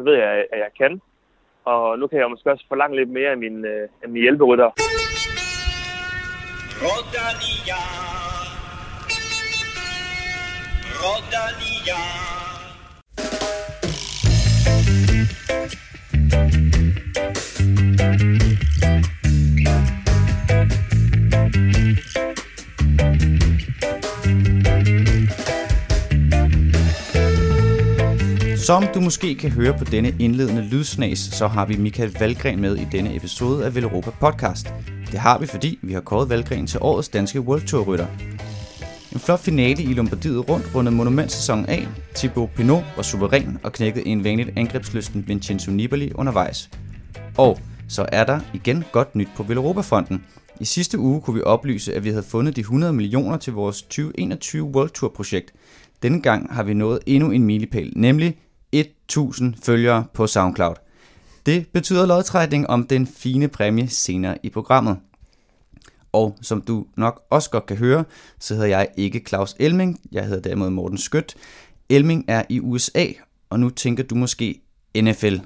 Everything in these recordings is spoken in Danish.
nu ved jeg, at jeg kan. Og nu kan jeg måske også forlange lidt mere af min, øh, af min hjælperytter. Rodalia. Rodalia. Som du måske kan høre på denne indledende lydsnas, så har vi Michael Valgren med i denne episode af Velropa Podcast. Det har vi, fordi vi har kåret Valgren til årets danske World Tour rytter. En flot finale i Lombardiet rundt rundede monumentsæsonen af. Thibaut Pinot var suveræn og knækkede en vanligt angrebslysten Vincenzo Nibali undervejs. Og så er der igen godt nyt på Velropa-fronten. I sidste uge kunne vi oplyse, at vi havde fundet de 100 millioner til vores 2021 World Tour projekt. Denne gang har vi nået endnu en milepæl, nemlig 1000 følgere på SoundCloud. Det betyder lodtrækning om den fine præmie senere i programmet. Og som du nok også godt kan høre, så hedder jeg ikke Claus Elming, jeg hedder derimod Morten Skødt. Elming er i USA, og nu tænker du måske NFL.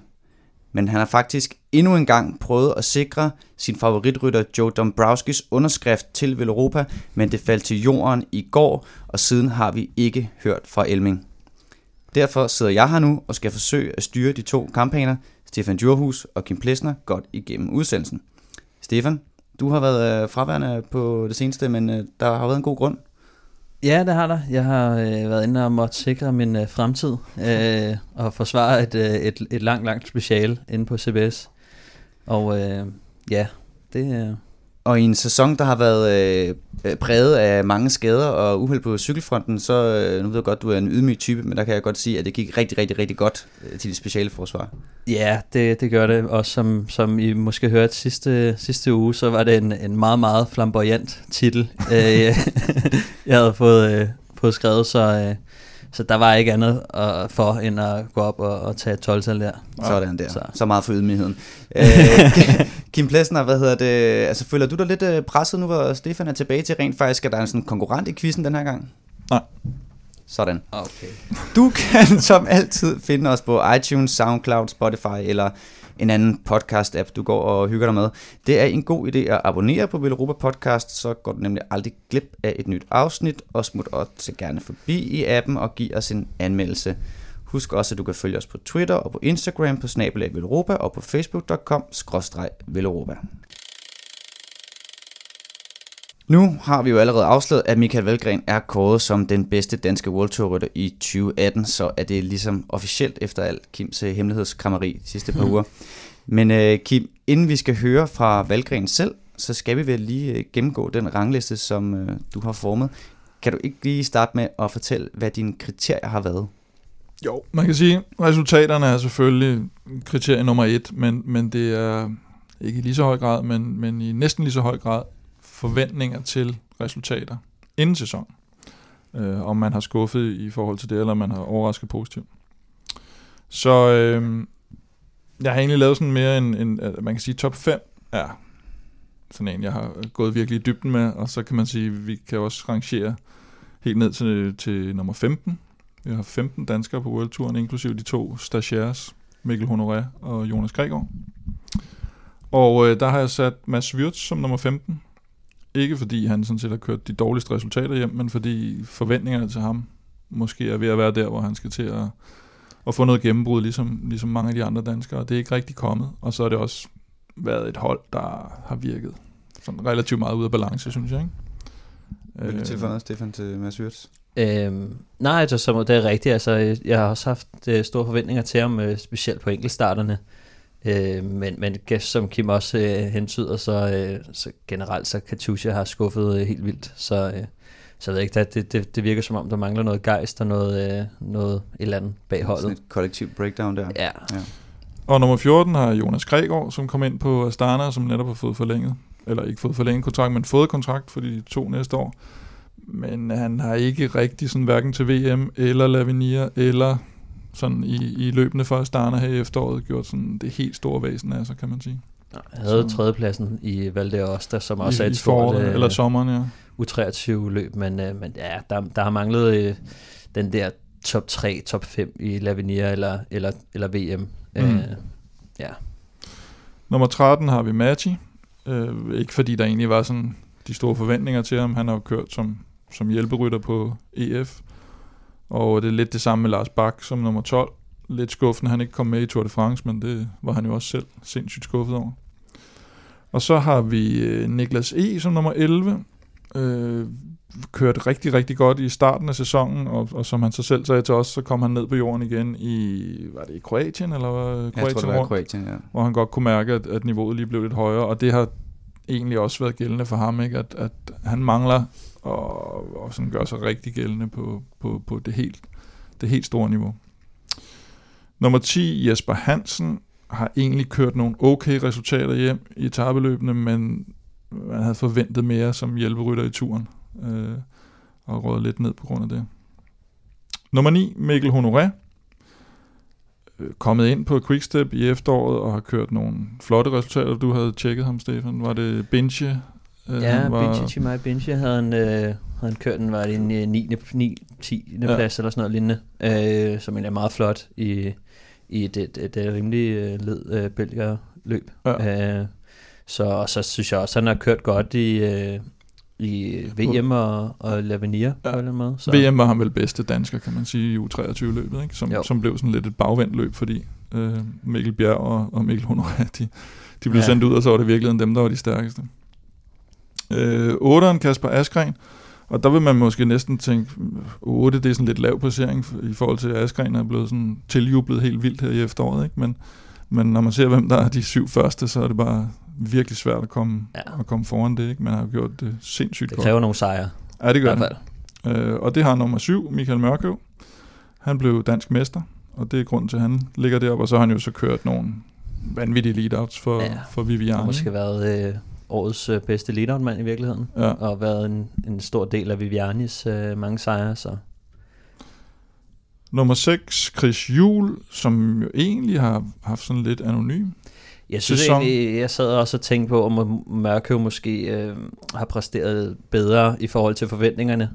Men han har faktisk endnu en gang prøvet at sikre sin favoritrytter Joe Dombrowskis underskrift til Velropa, men det faldt til jorden i går, og siden har vi ikke hørt fra Elming. Derfor sidder jeg her nu og skal forsøge at styre de to kampagner, Stefan Djurhus og Kim Plesner, godt igennem udsendelsen. Stefan, du har været øh, fraværende på det seneste, men øh, der har været en god grund. Ja, det har der. Jeg har øh, været inde og måtte sikre min øh, fremtid øh, og forsvare et, øh, et, et langt, langt special inde på CBS. Og øh, ja, det, øh, og i en sæson, der har været øh, øh, præget af mange skader og uheld på cykelfronten, så øh, nu ved jeg godt, du er en ydmyg type, men der kan jeg godt sige, at det gik rigtig, rigtig, rigtig godt øh, til det speciale forsvar. Ja, det, det gør det. Også som, som I måske hørte sidste, sidste uge, så var det en, en meget, meget flamboyant titel, øh, jeg havde fået, øh, fået skrevet, så... Øh, så der var ikke andet uh, for, end at gå op og, og tage 12 der. Sådan der. Så, så meget for ydmygheden. Øh, Kim Plesner, hvad hedder det? Altså, føler du dig lidt øh, presset nu, hvor Stefan er tilbage til rent faktisk? Er der en sådan konkurrent i quizzen den her gang? Nej. Sådan. Okay. Du kan som altid finde os på iTunes, SoundCloud, Spotify eller en anden podcast-app, du går og hygger dig med. Det er en god idé at abonnere på Villeuropa Podcast, så går du nemlig aldrig glip af et nyt afsnit, og smut også gerne forbi i appen og giv os en anmeldelse. Husk også, at du kan følge os på Twitter og på Instagram på snabelag og på facebook.com Villeuropa. Nu har vi jo allerede afsløret, at Michael Valgren er kåret som den bedste danske World Tour rytter i 2018, så er det ligesom officielt efter alt Kims øh, hemmelighedskrammeri de sidste par uger. Men uh, Kim, inden vi skal høre fra Valgren selv, så skal vi vel lige uh, gennemgå den rangliste, som uh, du har formet. Kan du ikke lige starte med at fortælle, hvad dine kriterier har været? Jo, man kan sige, at resultaterne er selvfølgelig kriterie nummer et, men, men det er ikke i lige så høj grad, men, men i næsten lige så høj grad forventninger til resultater inden sæson. Øh, om man har skuffet i forhold til det, eller om man har overrasket positivt. Så øh, jeg har egentlig lavet sådan mere en, en, øh, man kan sige top 5 er sådan en, jeg har gået virkelig i dybden med, og så kan man sige, vi kan også rangere helt ned til, til nummer 15. Vi har 15 danskere på World Touren, inklusive de to stagiaires, Mikkel Honoré og Jonas Gregor. Og øh, der har jeg sat Mads Wirtz som nummer 15, ikke fordi han sådan set har kørt de dårligste resultater hjem, men fordi forventningerne til ham måske er ved at være der, hvor han skal til at, at få noget gennembrud, ligesom, ligesom mange af de andre danskere. Og det er ikke rigtig kommet. Og så har det også været et hold, der har virket sådan relativt meget ud af balance, synes jeg. Ikke? Vil du tilføje noget, Stefan, til Mads Wirtz? Øhm, nej, altså, så det er rigtigt. Altså, jeg har også haft øh, store forventninger til ham, øh, specielt på enkeltstarterne. Øh, men, men som Kim også øh, hentyder, så, øh, så generelt så Katusha har skuffet øh, helt vildt. Så, øh, så jeg ved ikke, det, det, det virker som om, der mangler noget gejst og noget, øh, noget et eller andet bag holdet. Sådan et kollektivt breakdown der. Ja. ja. Og nummer 14 har Jonas Gregor, som kom ind på Astana, som netop har fået forlænget. Eller ikke fået forlænget kontrakt, men fået kontrakt for de to næste år. Men han har ikke rigtig sådan hverken til VM eller Lavinia eller sådan i, i løbende for Astana her i efteråret gjort sådan det helt store væsen af sig, kan man sige. Jeg havde så, tredjepladsen i Valde Osta, som også i, er et stort... Øh, eller sommeren, ja. U23 løb, men, øh, men ja, der, der har manglet øh, den der top 3, top 5 i Lavinia eller, eller, eller VM. Øh, Mm. ja. Nummer 13 har vi Magi. Øh, ikke fordi der egentlig var sådan de store forventninger til ham. Han har jo kørt som, som hjælperytter på EF. Og det er lidt det samme med Lars Bak som nummer 12. Lidt skuffende, han ikke kom med i Tour de France, men det var han jo også selv sindssygt skuffet over. Og så har vi øh, Niklas E. som nummer 11. Øh, kørte rigtig, rigtig godt i starten af sæsonen, og, og som han så selv sagde til os, så kom han ned på jorden igen i, var det i Kroatien, eller hvad? Jeg tror, det var? Kroatien, ja. hvor han godt kunne mærke, at, at niveauet lige blev lidt højere, og det har egentlig også været gældende for ham, ikke? At, at han mangler og, og sådan gør sig rigtig gældende på, på, på det, helt, det helt store niveau. Nummer 10, Jesper Hansen, har egentlig kørt nogle okay resultater hjem i etabeløbene, men man havde forventet mere som hjælperytter i turen, øh, og rådet lidt ned på grund af det. Nummer 9, Mikkel Honoré, øh, kommet ind på Quickstep i efteråret og har kørt nogle flotte resultater. Du havde tjekket ham, Stefan. Var det Binche? Øh, Ja, var, Binche Chimay Binche havde han, øh, havde han kørt den, var det en øh, 9. 9 10. Ja. Plads eller sådan noget lignende, øh, som egentlig er meget flot i, i et, et, et, et rimelig øh, led øh, Belgier løb. Ja. Øh, så, og så synes jeg også, at han har kørt godt i, øh, i VM og, og Lavenir ja. på en eller anden måde. Så. VM var han vel bedste dansker, kan man sige, i U23-løbet, ikke? Som, Jo. som blev sådan lidt et bagvendt løb, fordi øh, Mikkel Bjerg og, og Mikkel Honoré, de, de blev. Ja. sendt ud, og så var det virkelig dem, der var de stærkeste. Øh, 8'eren Kasper Askren, og der vil man måske næsten tænke, 8, det er sådan lidt lav placering i forhold til, at Askren er blevet sådan tiljublet helt vildt her i efteråret, ikke? Men, men når man ser, hvem der er de syv første, så er det bare virkelig svært at komme, ja. At komme foran det, ikke? Man har jo gjort det sindssygt Det godt. kræver nogle sejre, Ja, det gør det. Øh, og det har nummer syv, Michael Mørkøv. Han blev dansk mester, og det er grunden til, at han ligger deroppe. Og så har han jo så kørt nogle vanvittige lead-outs for, ja. For Viviane. måske været øh, årets øh, bedste lead mand i virkeligheden, Ja. og været en, en stor del af Vivianis øh, mange sejre, så Nummer 6, Chris Juhl, som jo egentlig har haft sådan lidt anonym. Jeg synes sæson. egentlig, jeg sad også og tænkte på, om Mørkøv måske øh, har præsteret bedre i forhold til forventningerne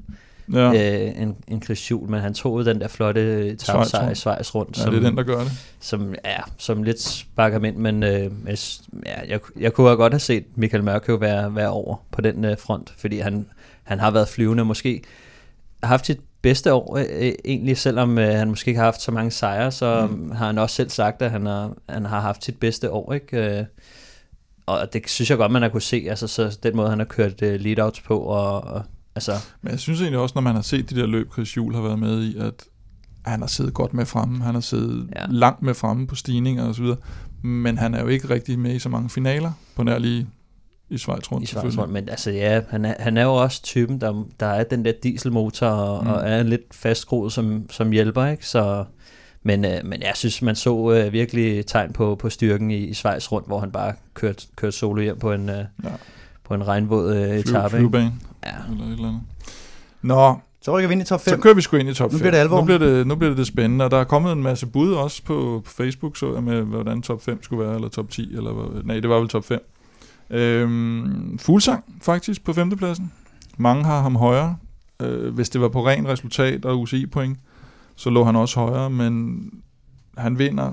Ja, øh, end, end Chris Juhl, men han tog den der flotte Schweiz tabsejr i. Schweiz rundt, ja som, det er den, der gør det. som, ja, som lidt sparker ham ind, men øh, ja, jeg, jeg kunne godt have set Michael Mørkøv være, være over på den øh, front, fordi han, han har været flyvende, måske har haft sit bedste år øh, øh, egentlig, selvom øh, han måske ikke har haft så mange sejre, så mm. har han også selv sagt, at han har, han har haft sit bedste år, ikke? Øh, og det synes jeg godt, man har kunne se, altså så den måde, han har kørt øh, lead-outs på, og, og altså, Men jeg synes egentlig også, når man har set de der løb, Chris Juhl har været med i, at han har siddet godt med fremme. Han har siddet ja. Langt med fremme på stigninger og så videre. Men han er jo ikke rigtig med i så mange finaler, på nær lige i Schweiz rundt. i Schweiz selvfølgelig. rundt. Men altså ja, han er, han er jo også typen, der, der er den der dieselmotor, og, Mm. og er lidt fastskruet som, som hjælper, ikke? Så, men, øh, men jeg synes, man så øh, virkelig tegn på, på styrken i, i Schweiz rundt, hvor han bare kørte, kørte solo hjem på en, øh, Ja. På en regnvåd øh, etape. ikke? flyvebane Ja. eller et eller andet. Nå, Så rykker vi ind i top så 5. kører vi sgu ind i top Nu 5. bliver det alvor. Nu bliver det, nu bliver det, det spændende, og der er kommet en masse bud også på, på Facebook, så jeg med, hvordan top 5 skulle være, eller top 10, eller nej, det var vel top 5. Øhm, Fuglsang, faktisk, på femtepladsen. Mange har ham højere. Øh, hvis det var på ren resultat og UCI-point, så lå han også højere, men han vinder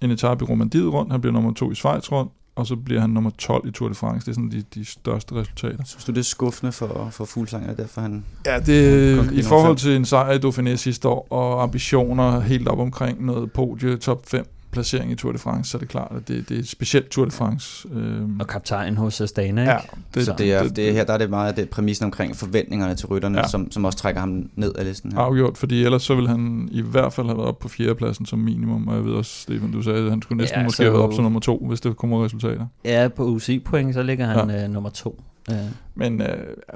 en etape i Romandiet rundt, han bliver nummer to i Schweiz rundt, og så bliver han nummer 12 i Tour de France. Det er sådan de, de største resultater. Synes du, det er skuffende for, for Fuglsang, og derfor han... Ja, det kan i forhold til en sejr i Dauphiné sidste år, og ambitioner helt op omkring noget podie, top 5 placering i Tour de France, så er det klart, at det, det er et specielt Tour de France. Øhm, Og kaptajn hos Astana, ikke? ja, det, Så Det er, det er her, der er det meget det præmissen omkring forventningerne til rytterne, Ja. ja. som, som også trækker ham ned af listen her. afgjort, fordi ellers så vil han i hvert fald have været op på fjerdepladsen som minimum, og jeg ved også, Stefan, du sagde, at han skulle næsten Ja, måske så- have været op som nummer to, hvis det kommer resultater. Ja, på UCI-point, så ligger han ja. øh, nummer to. Øh, Men øh,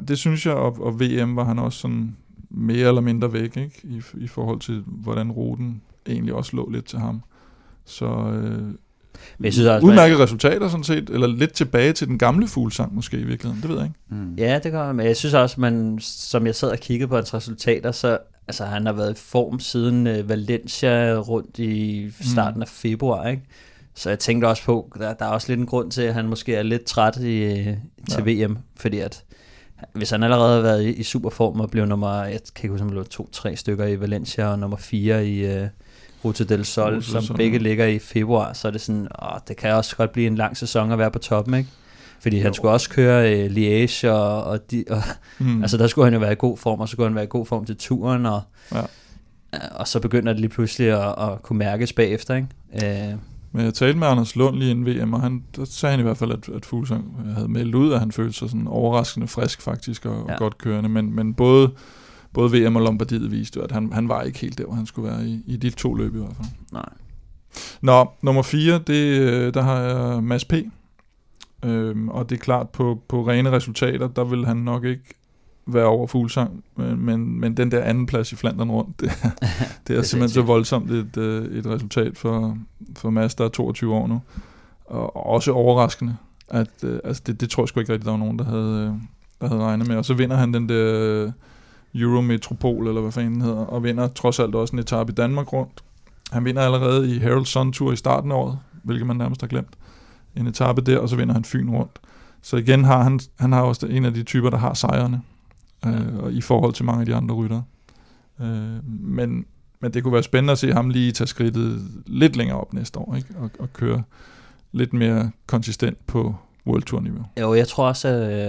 det synes jeg, og, og VM var han også sådan mere eller mindre væk, ikke? I, i forhold til, hvordan ruten egentlig også lå lidt til ham. Så øh, jeg synes også, udmærkede resultater sådan set, eller lidt tilbage til den gamle fuglsang måske i virkeligheden, det ved jeg ikke. Mm. Mm. Ja, det gør men jeg synes også, man, som jeg sad og kiggede på hans resultater, så altså, han har været i form siden uh, Valencia rundt i starten af februar, ikke? Så jeg tænkte også på, der, der er også lidt en grund til, at han måske er lidt træt i, øh, til ja. VM, fordi at hvis han allerede har været i, i superform og blev nummer, jeg kan ikke huske, om det var to-tre stykker i Valencia og nummer fire i uh, Ruta del Sol, Ruta som Sol, begge ligger i februar, så er det sådan, åh, det kan også godt blive en lang sæson at være på toppen, ikke? Fordi han Jo. skulle også køre øh, Liège, og, og, de, og Mm. altså der skulle han jo være i god form, og så skulle han være i god form til turen, og, Ja. og så begynder det lige pludselig at, at kunne mærkes bagefter, ikke? Øh, Men jeg talte med Anders Lund lige inden VM, og han, der sagde han i hvert fald, at, at Fuglsang havde meldt ud, at han følte sig sådan overraskende frisk faktisk, og. Ja. og godt kørende. Men, men både, både VM og Lombardiet viste jo, at han, han var ikke helt der, hvor han skulle være i, i de to løb i hvert fald. nej. Nå, nummer 4, det, øh, der har jeg Mads P. Øhm, og det er klart, på, på rene resultater, der vil han nok ikke være over Fuglsang, men, men, men den der anden plads i Flandern rundt, det, er- det er, det er simpelthen så voldsomt et, øh, et resultat for, for Mads, der er 22 år nu. Og, og også overraskende, at øh, altså det, det tror jeg sgu ikke rigtig, der var nogen, der havde, der havde regnet med. Og så vinder han den der Eurometropol, eller hvad fanden den hedder, og vinder trods alt også en etape i Danmark rundt. Han vinder allerede i Herald Sun Tour i starten af året, hvilket man nærmest har glemt. En etape der, og så vinder han Fyn rundt. Så igen har han, han har også en af de typer, der har sejrene, øh, og i forhold til mange af de andre ryttere. Øh, men, men det kunne være spændende at se ham lige tage skridtet lidt længere op næste år, ikke? Og, og køre lidt mere konsistent på World Tour niveau. Jo, jeg tror også,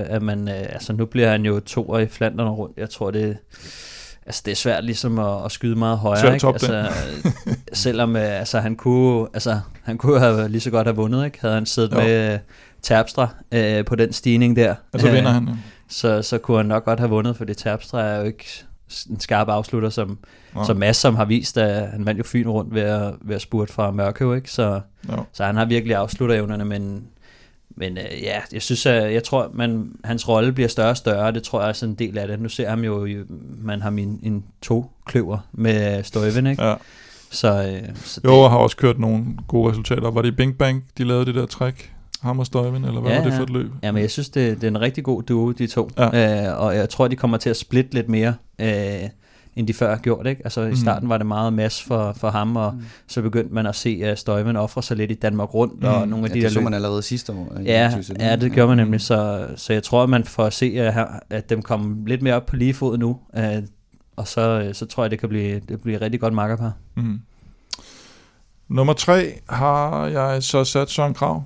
at, man, øh, altså nu bliver han jo to i Flandern rundt. Jeg tror, det, altså det er svært ligesom at, at skyde meget højere. Svært ikke? altså, selvom øh, altså, han kunne, altså, han kunne have lige så godt have vundet, ikke? Havde han siddet Jo. med øh, Terpstra øh, på den stigning der. Og så øh, vinder han. ja. Så, så kunne han nok godt have vundet, fordi Terpstra er jo ikke en skarp afslutter, som, Nå, som Mads, som har vist, at han vandt jo Fyn rundt ved at, ved at spurte fra Mørkøv, ikke? Så, jo. så han har virkelig afslutterevnerne, men, men øh, ja, jeg synes, at jeg tror, man, hans rolle bliver større og større, det tror jeg er sådan en del af det. Nu ser han jo, i- man har min, en to kløver med Støjven, ikke? Ja. Så, øh, så Jo, og har også kørt nogle gode resultater. Var det i Bing Bang, de lavede det der træk? Ham og Støjven, eller hvad Ja, var det ja. for et løb? Ja, men jeg synes, det, det er en rigtig god duo, de to. Ja. Øh, og jeg tror, de kommer til at splitte lidt mere, øh, end de før har gjort. Ikke? Altså, Mhm. I starten var det meget mas for, for ham, og Mm. så begyndte man at se, at Støjven offre sig lidt i Danmark rundt, og Mm. nogle af Ja, de det der så løb. man allerede sidste år. i Ja, 2017. ja, det gjorde man nemlig. Så, så jeg tror, at man får at se, at, her- at dem kommer lidt mere op på lige fod nu. Øh, og så, så tror jeg, det kan blive, det bliver rigtig godt makkerpar. Mm. Nummer tre har jeg så sat Søren Krav.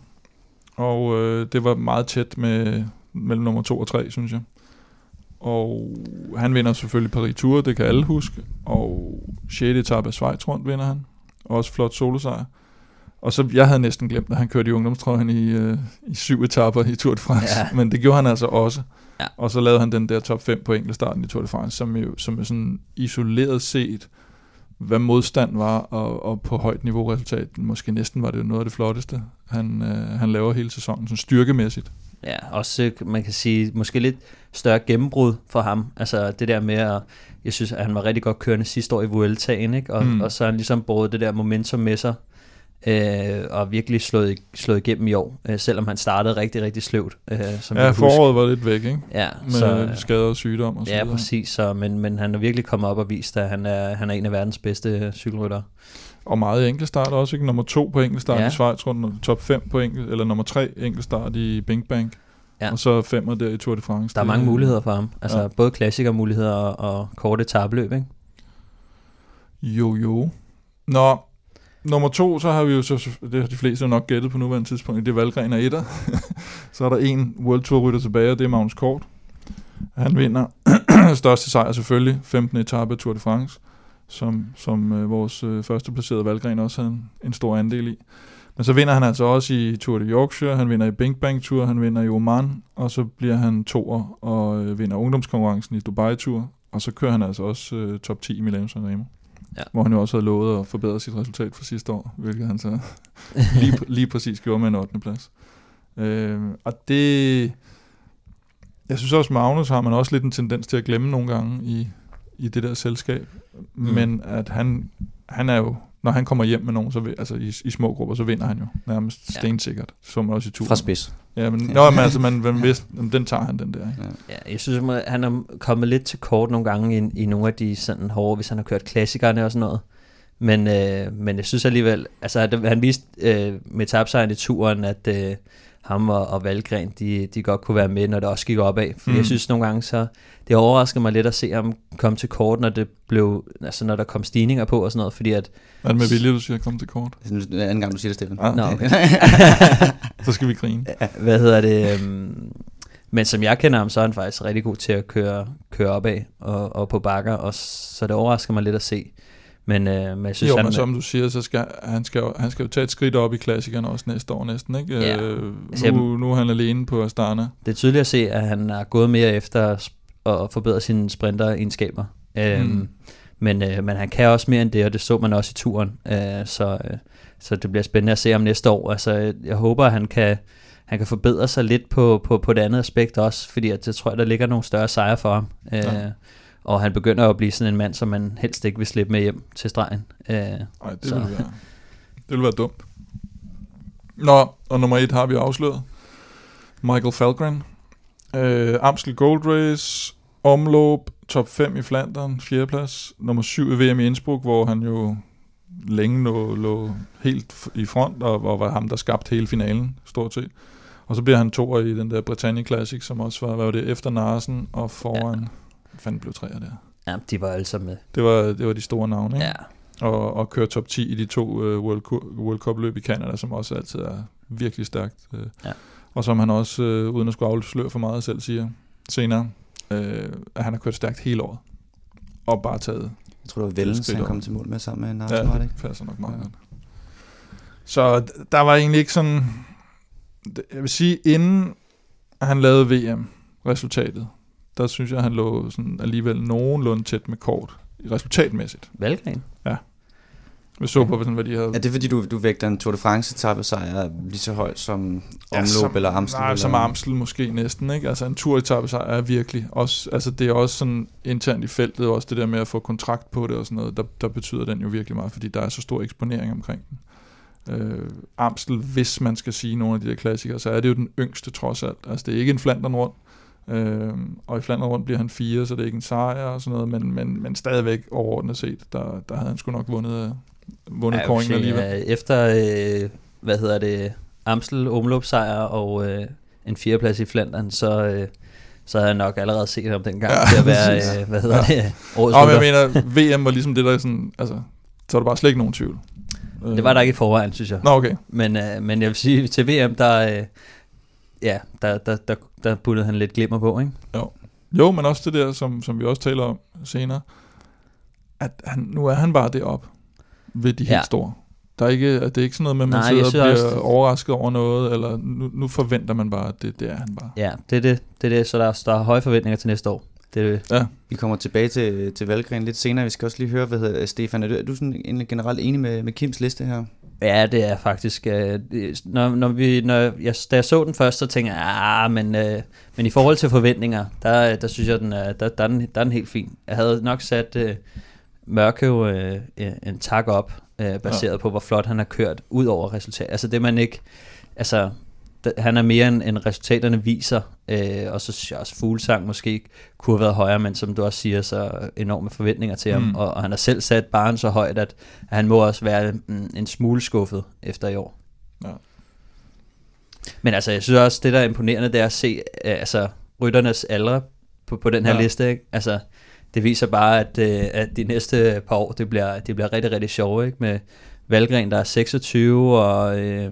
Og øh, det var meget tæt med, mellem nummer to og tre, synes jeg. Og han vinder selvfølgelig Paris Tour, det kan alle huske. Og 6. etape af Schweiz rundt vinder han. Også flot solosejr. Og så, jeg havde næsten glemt, at han kørte i ungdomstrøjen i, øh, i syv etapper i Tour de France. Ja. Men det gjorde han altså også. Ja. Og så lavede han den der top 5 på enkeltstarten i Tour de France, som jo, som jo sådan isoleret set, hvad modstand var, og, og på højt niveau resultat, måske næsten var det jo noget af det flotteste, han, øh, han laver hele sæsonen, sådan styrkemæssigt. Ja, også øh, man kan sige, måske lidt større gennembrud for ham. Altså det der med at, jeg synes, at han var rigtig godt kørende sidste år i Vueltaen, ikke? Og, Mm. og så har han ligesom båret det der momentum med sig, øh, og virkelig slået, slået igennem i år, øh, selvom han startede rigtig, rigtig sløvt. Øh, som Ja, husker. foråret var lidt væk, ikke? Ja, Med så, skader og sygdom og så ja, videre. præcis. Så, men, men han er virkelig kommet op og vist, at han er, han er en af verdens bedste øh, cykelryttere. Og meget enkeltstart også, ikke? Nummer to på enkeltstart ja. I Schweiz rundt, top 5 på enkelt, eller nummer tre enkeltstart i Bing Bang. Ja. Og så femmer der i Tour de France. Der er mange muligheder for ham. Altså Ja. både klassikermuligheder og, og korte tabløb, ikke? Jo, jo. Nå, nummer to, så har vi jo, så, det har de fleste nok gættet på nuværende tidspunkt, det er Valgren og Etter. så er der en World Tour rytter tilbage, og det er Magnus Kort. Han vinder største sejr selvfølgelig, 15. etape af Tour de France, som, som øh, vores øh, første placerede Valgren også havde en, en stor andel i. Men så vinder han altså også i Tour de Yorkshire, han vinder i Bing Bang Tour, han vinder i Oman, og så bliver han toer og øh, vinder ungdomskonkurrencen i Dubai Tour, og så kører han altså også øh, top 10 i Milano Sanremo. Ja. Hvor han jo også havde lovet at forbedre sit resultat fra sidste år, hvilket han så lige, lige præcis gjorde med en 8. plads. Øh, og det... Jeg synes også, Magnus har man også lidt en tendens til at glemme nogle gange i, i det der selskab. Mm. Men at han, han er jo... Når han kommer hjem med nogen, så vil, altså i, i små grupper, så vinder han jo nærmest Ja. stensikkert. Så man også i turen. Fra spids. Ja, men, Ja. nå, men altså, man, man vidste, jamen, den tager han, den der. Ikke? Ja. Ja, jeg synes, at han er kommet lidt til kort nogle gange i, i nogle af de sådan hårde, hvis han har kørt klassikerne og sådan noget. Men, øh, men jeg synes alligevel, altså han viste øh, med tabsejren i turen, at øh, ham og, og Valgren, de, de godt kunne være med, når det også gik opad. Mm. mm. jeg synes nogle gange, så det overraskede mig lidt at se ham komme til kort, når det blev, altså når der kom stigninger på og sådan noget, fordi at, Er det med vilje, du siger, kom til kort? Det er den anden gang, du siger det, Steffen. Ah, Nå, okay. Så skal vi grine. hvad hedder det, øhm, men som jeg kender ham, så er han faktisk rigtig god til at køre, køre opad og, og på bakker, og så det overrasker mig lidt at se. Men, øh, men jeg synes, Jo, han, men som du siger, så skal han, skal, jo- han skal jo tage et skridt op i klassikerne også næste år næsten, ikke? Ja. Øh, Altså, nu, nu er han alene på Astana. det er tydeligt at se, at han er gået mere efter at forbedre sine sprinteregenskaber. Øhm, Mm. men, øh, men han kan også mere end det, og det så man også i turen. Øh, så, øh, så det bliver spændende at se ham næste år. Altså, jeg håber, at han kan, han kan forbedre sig lidt på, på, på det andet aspekt også, fordi at jeg tror, at der ligger nogle større sejre for ham. Øh, Ja. Og han begynder at blive sådan en mand, som man helst ikke vil slippe med hjem til stregen. Øh, Nej, det Så. vil være, det vil være dumt. Nå, og nummer et har vi afsløret. Michael Falgren. Øh, Amstel Gold Race, omløb, top 5 i Flandern, fjerdeplads. Nummer 7 i VM i Innsbruck, hvor han jo længe lå, lå helt i front, og, og var ham, der skabte hele finalen, stort set. Og så bliver han toer i den der Britannia Classic, som også var, hvad var det, efter Narsen og foran... Ja. Fanden blev træer der. ja, de var sammen med. Det var, det var de store navne, ikke? Ja, og, og køre top 10 i de to uh, World, Cu- World Cup løb i Canada, som også altid er virkelig stærkt. Uh, Ja. Og som han også, uh, uden at skulle afsløre for meget selv, siger senere, uh, at han har kørt stærkt hele året. Og bare taget. Jeg tror, det var Vellens, han kom til mål med sammen med Ja, Narsen, var det ikke? det passer nok meget Ja. godt. Så der var egentlig ikke sådan... Jeg vil sige, inden han lavede VM-resultatet, der synes jeg, han lå sådan alligevel nogenlunde tæt med kort, resultatmæssigt. Valgren. Vi så på, sådan, hvad de havde... Er det fordi, du, du vægter en Tour de France etape sejr lige så højt som omløb som, eller Amstel? Nej, eller? som Amstel måske næsten, ikke? Altså en turetappe sig er virkelig også, altså det er også sådan internt i feltet, også det der med at få kontrakt på det og sådan noget, der, der betyder den jo virkelig meget, fordi der er så stor eksponering omkring den. Øh, Amstel, hvis man skal sige nogle af de der klassikere, så er det jo den yngste trods alt. Altså det er ikke en Flandern rundt, øh, og i Flandern rundt bliver han fire, så det er ikke en sejr og sådan noget, men, men, men stadigvæk overordnet set, der, der havde han sgu nok vundet, vundet Ja, ja, alligevel. øh, Efter, øh, hvad hedder det, Amstel omløbsejr og øh, en fjerdeplads i Flandern, så, øh, så havde jeg nok allerede set ham dengang Ja, ja, til at være, øh, hvad hedder Ja. det, årets Og jeg mener, VM var ligesom det der sådan, altså, så er der bare slet ikke nogen tvivl. Det var der ikke i forvejen, synes jeg. Nå, okay. Men, øh, men jeg vil sige, til VM, der, øh, ja, der, der, der, der puttede han lidt glimmer på, ikke? Jo, men også det der, som, som vi også taler om senere, at han, nu er han bare deroppe ved de helt Ja. store. Der er ikke, det er ikke sådan noget med, at man Nej, sidder og bliver også- overrasket over noget, eller nu, nu forventer man bare, at det, det er han bare. Ja, det er det. det, er det. Så der, er- der er høje forventninger til næste år. Det er det. Vi kommer tilbage til, til Valgren lidt senere. Vi skal også lige høre, hvad hedder Stefan, er du, er du sådan generelt enig med, med Kims liste her? Ja, det er faktisk... Øh, når, når vi, når jeg, da jeg så den først, så tænkte jeg, ah, men, øh, men i forhold til forventninger, der, der synes jeg, den er, der, der, er den, der er den helt fin. Jeg havde nok sat øh, Mørkøv øh, en tak op, øh, baseret ja. på, hvor flot han har kørt, ud over resultat. Altså det man ikke... Altså, han er mere end, end resultaterne viser, øh, og så synes jeg også, Fuglsang måske kunne have været højere, men som du også siger, så enorme forventninger til ham, Mm. og, og han har selv sat barn så højt, at, at han må også være mm, en smule skuffet efter i år. Ja. Men altså, jeg synes også, det der er imponerende, det er at se øh, altså, rytternes aldre på, på den her ja. liste. Ikke? Altså, det viser bare, at, øh, at de næste par år, det bliver, det bliver rigtig, rigtig sjovt, ikke? Med Valgren, der er 26, og øh,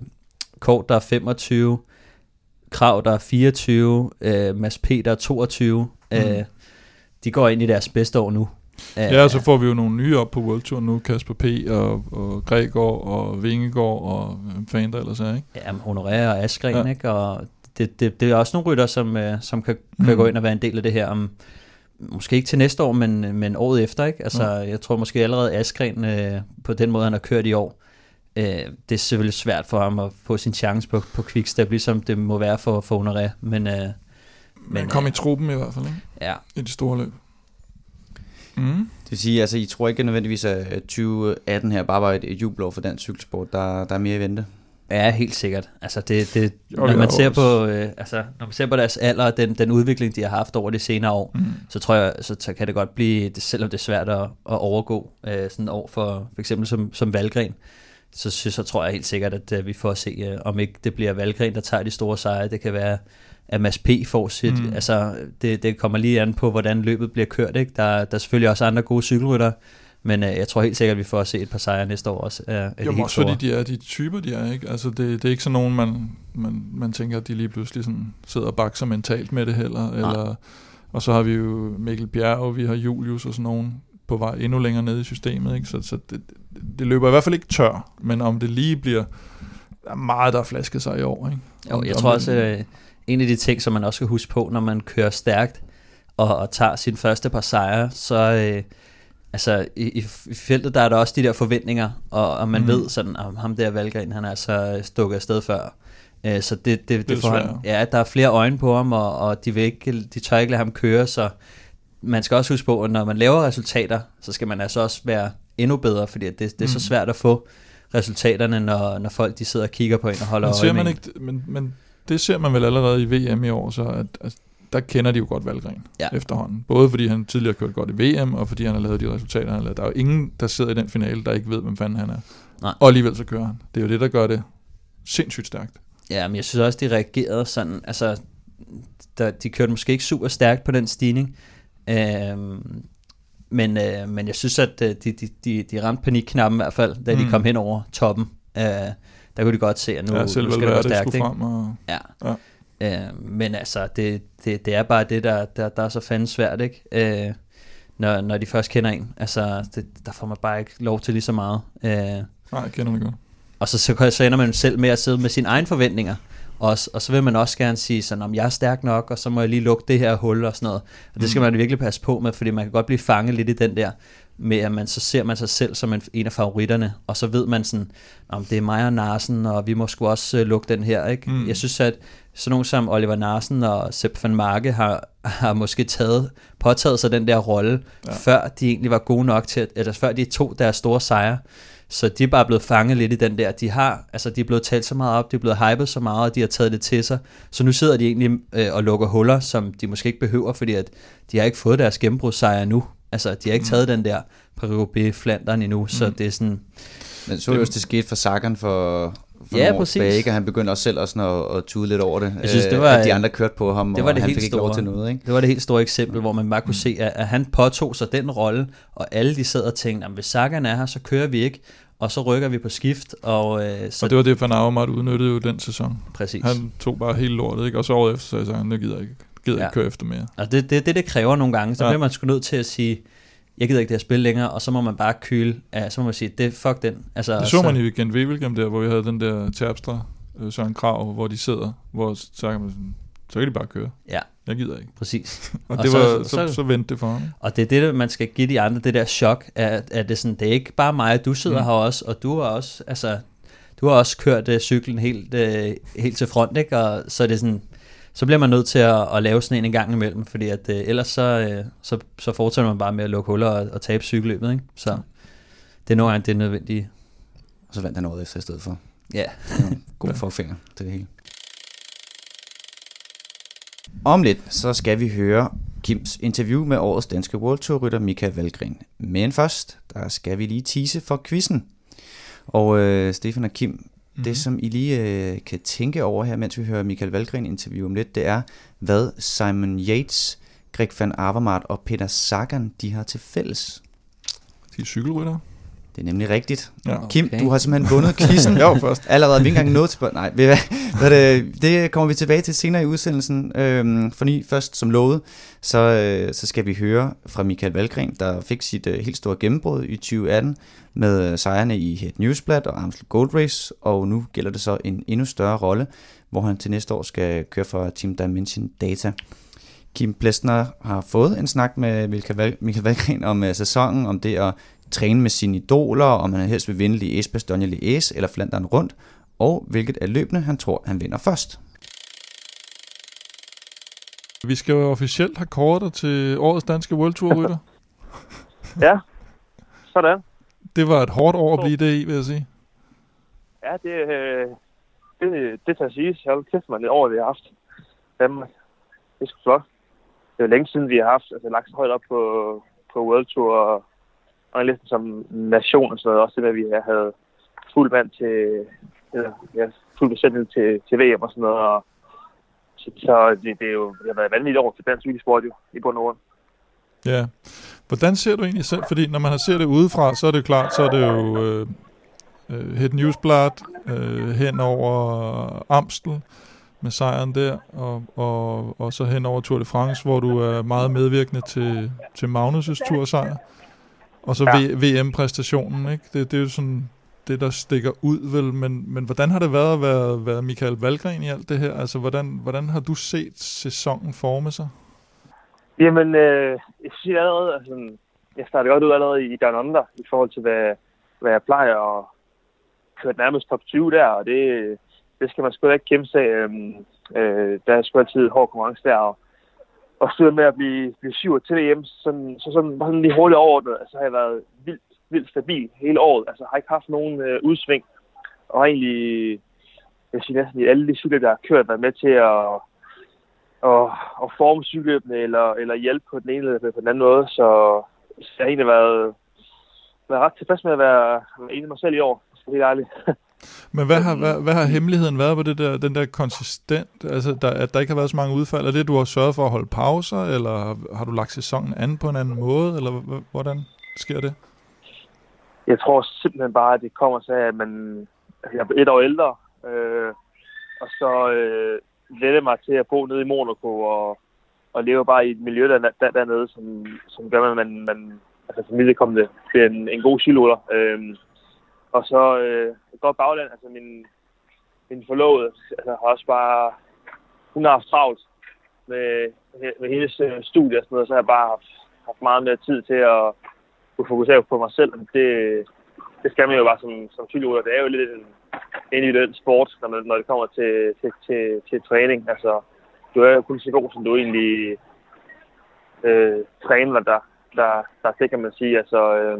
Kort, der er 25, Krav, der er 24, øh, Mads P, der er 22. Mm. Øh, de går ind i deres bedste år nu. Øh, Ja, og så får vi jo nogle nye op på World Tour nu, Kasper P. og, og Gregor og Vingegaard og hvem fanden der ellers er, ikke? Ja, Honoré og Askren, Ja. ja. ikke? Og det, det, det er også nogle rytter, som, øh, som kan, kan Mm. gå ind og være en del af det her om, måske ikke til næste år, men, men året efter, ikke? Altså, jeg tror måske allerede Askren, øh, på den måde, han har kørt i år, øh, det er selvfølgelig svært for ham at få sin chance på, på Quickstep, ligesom det må være for, for Honoré, men, øh, Men Men, kom i øh, truppen i hvert fald, ikke? ja, I de store løb. Mm. Det vil sige, altså I tror ikke nødvendigvis, at 2018 her bare var et, et jubelår for dansk cykelsport. Der, der er mere i vente. Ja, helt sikkert. Altså det, det, Jo, når man ser på, øh, altså når man ser på deres alder og den, den udvikling de har haft over de senere år, Mm. så tror jeg, så, så kan det godt blive, det, selvom det er svært at, at overgå øh, sådan år for, for eksempel som, som Valgren, så, så, så tror jeg helt sikkert, at uh, vi får at se, uh, om ikke det bliver Valgren, der tager de store sejre. Det kan være, at Mads P. får sit. Mm. Altså, det, det kommer lige an på, hvordan løbet bliver kørt. Ikke? Der, der er selvfølgelig også andre gode cykelrytter, men uh, jeg tror helt sikkert, at vi får at se et par sejre næste år også. Uh, jo, også store. fordi de er de typer, de er. Ikke? Altså, det, det er ikke sådan nogen, man, man, man tænker, at de lige pludselig sådan sidder og bakser mentalt med det heller. Eller, og så har vi jo Mikkel Bjerg, og vi har Julius og sådan nogen på vej endnu længere ned i systemet. Ikke? Så, så det, det løber i hvert fald ikke tør, men om det lige bliver der er meget, der er flasket sig i år. Ikke? Jo, jeg om tror også, øh, en af de ting, som man også skal huske på, når man kører stærkt og, og tager sin første par sejre, så øh, altså, i, i, i feltet der er der også de der forventninger, og, og man mm. ved sådan, at ham der Valgren, han er altså stukket afsted før. Øh, så det, det, det, det får han, ja, der er flere øjne på ham, og, og de, vil ikke, de tør ikke lade ham køre, så man skal også huske på, at når man laver resultater, så skal man altså også være endnu bedre, fordi det, det er mm. så svært at få resultaterne, når, når folk de sidder og kigger på en og holder men ser man ikke, men, men det ser man vel allerede i VM i år, så at, at der kender de jo godt Valgren ja. efterhånden. Både fordi han tidligere kørt godt i VM, og fordi han har lavet de resultater, han har lavet. Der er jo ingen, der sidder i den finale, der ikke ved, hvem fanden han er. Nej. Og alligevel så kører han. Det er jo det, der gør det sindssygt stærkt. Ja, men jeg synes også, de reagerede sådan, altså, der, de kørte måske ikke super stærkt på den stigning, øhm, men, øh, men jeg synes, at øh, de, de, de, de ramte panikknappen i hvert fald, da mm. de kom hen over toppen. Øh, der kunne de godt se, at nu, ja, nu skal det være stærkt. Frem og... Ja. ja. Øh, men altså, det, det, det er bare det, der, der, der er så fandens svært, ikke? Øh, når, når de først kender en. Altså, det, der får man bare ikke lov til lige så meget. Øh, Nej, jeg kender det godt. Og så, så, så ender man selv med at sidde med sine egne forventninger. Også, og så vil man også gerne sige sådan, om jeg er stærk nok, og så må jeg lige lukke det her hul og sådan noget. Og det skal mm. man virkelig passe på med, fordi man kan godt blive fanget lidt i den der, med at man så ser man sig selv som en, en af favoritterne, og så ved man sådan, om det er mig og Narsen, og vi må sgu også uh, lukke den her. Ikke? Mm. Jeg synes, at sådan nogen som Oliver Narsen og Sepp van Marke har, har måske taget, påtaget sig den der rolle, ja. før de egentlig var gode nok til, at, eller før de tog deres store sejre. Så de er bare blevet fanget lidt i den der. De har, altså de er blevet talt så meget op, de er blevet hypet så meget, og de har taget det til sig. Så nu sidder de egentlig øh, og lukker huller, som de måske ikke behøver, fordi at de har ikke fået deres gennembrudssejr nu. Altså, de har ikke mm. taget den der paris Flandern endnu, mm. så det er sådan... Men så er det også, det skete for Sagan for, for ja, præcis. Tilbage, og han begyndte også selv også at, at tude lidt over det. Jeg synes, det var, at de andre kørte på ham, det var og det han helt fik store, ikke lov til noget. Ikke? Det var det helt store eksempel, hvor man bare kunne mm. se, at, at han påtog sig den rolle, og alle de sad og tænkte, at hvis Sagan er her, så kører vi ikke og så rykker vi på skift. Og, øh, så og det var det, Van Avermaet udnyttede jo den sæson. Præcis. Han tog bare hele lortet, ikke? og så året efter sagde han, nu gider jeg ikke, gider ja. ikke køre efter mere. Altså det, det, det, det kræver nogle gange, så ja. bliver man sgu nødt til at sige, jeg gider ikke det her spil længere, og så må man bare kyle, ja, så må man sige, det fuck den. Altså, det så, så man i Gent Wevelgem der, hvor vi havde den der Terpstra, øh, Søren Krav, hvor de sidder, hvor så kan man sådan, så kan de bare køre. Ja. Jeg gider ikke. Præcis. og, og det var, så, så, så, så vendte det for ham. Og det er det, man skal give de andre, det der chok, at, at det, sådan, det er ikke bare mig, du sidder mm. her også, og du har også, altså, du har også kørt uh, cyklen helt, uh, helt til front, ikke? Og så er det sådan, så bliver man nødt til at, at lave sådan en en gang imellem, fordi at, uh, ellers så, uh, så, så fortsætter man bare med at lukke huller og, og tabe cykelløbet, ikke? Så det er nogle gange det nødvendigt. Og så vandt han året efter i stedet for. Ja. God forfinger til det hele. Om lidt, så skal vi høre Kims interview med årets danske World Tour rytter Mika Valgren. Men først, der skal vi lige tease for quizzen. Og øh, Stefan og Kim, mm-hmm. det som I lige øh, kan tænke over her, mens vi hører Michael Valgren interview om lidt, det er, hvad Simon Yates, Greg van Avermaet og Peter Sagan, de har til fælles. De er cykelryttere. Det er nemlig rigtigt. Ja. Kim, du har simpelthen vundet quizzen. jo, først. Allerede, vi ikke engang nået til... Nej, ved hvad, det, det kommer vi tilbage til senere i udsendelsen. Øhm, for lige først, som lovet, så, øh, så skal vi høre fra Michael Valgren, der fik sit øh, helt store gennembrud i 2018 med sejrene i Head Newsblad og Amstel Gold Race, og nu gælder det så en endnu større rolle, hvor han til næste år skal køre for Team Dimension Data. Kim Plesner har fået en snak med Michael Valgren om uh, sæsonen, om det at træne med sine idoler, om han helst vil vinde Liège, Bastogne Liège eller Flandern rundt, og hvilket af løbende han tror, han vinder først. Vi skal jo officielt have kortet til årets danske World Tour rytter. ja, sådan. Det var et hårdt år at blive det i, vil jeg sige. Ja, det, øh, det, det tager sige. Jeg har kæft mig lidt over, vi har haft Danmark. Det er sgu flot. Det er længe siden, vi har haft altså, lagt så højt op på, på World Tour, og og næsten som nation og sådan noget, også det, at vi havde fuld mand til, eller, ja, fuld besætning til, til VM og sådan noget. Og, så, så det, det, er jo, det har været vanvittigt år til dansk cykelsport jo, i bund og grund. Ja. Hvordan ser du egentlig selv? Fordi når man har ser det udefra, så er det klart, så er det jo øh, øh, Newsblad øh, hen over Amstel med sejren der, og, og, og så hen over Tour de France, hvor du er meget medvirkende til, til Magnus' tursejr. Og så ja. VM-præstationen, ikke? Det, det er jo sådan det, der stikker ud, vel? Men, men hvordan har det været at være, være Michael Valgren i alt det her? Altså, hvordan, hvordan har du set sæsonen forme sig? Jamen, øh, jeg synes allerede, altså, jeg startede godt ud allerede i Down Under, i forhold til, hvad, hvad jeg plejer at køre nærmest top 20 der, og det, det skal man sgu da ikke kæmpe sig. Øhm, øh, der er sgu altid hård konkurrence der, og, og styrer med at blive, blive syv til hjem, sådan, så sådan, sådan lige hurtigt overordnet, altså har jeg været vildt, vildt stabil hele året. Altså har ikke haft nogen øh, udsving, og har egentlig, jeg siger næsten i alle de cykler, der har kørt, været med til at, at, at forme cykelløbene, eller, eller hjælpe på den ene eller på den anden måde, så, så jeg har egentlig været, været ret tilfreds med at være, være enig med mig selv i år, så helt ærligt. Men hvad har, hvad, hvad har hemmeligheden været på det der, den der konsistent, altså der, at der ikke har været så mange udfald? Er det, du har sørget for at holde pauser, eller har du lagt sæsonen an på en anden måde, eller hvordan sker det? Jeg tror simpelthen bare, at det kommer til, at man, jeg er et år ældre, øh, og så øh, lette mig til at bo nede i Monaco og, og leve bare i et miljø der, der, dernede, som, som gør, at man, man altså familiekommende bliver en, en god cykelruller. Øh, og så øh, et godt bagland, altså min, min forlovede altså, har også bare, hun har haft travlt med, med hendes øh, studie og sådan noget, så har jeg bare haft, haft meget mere tid til at kunne fokusere på mig selv. Det, det skal man jo bare som, som cykelrytter. Det er jo lidt en individuel sport, når, man, når det kommer til, til, til, til træning. Altså, du er jo kun så god, som du egentlig øh, træner der, der, der det kan man sige. Altså, øh,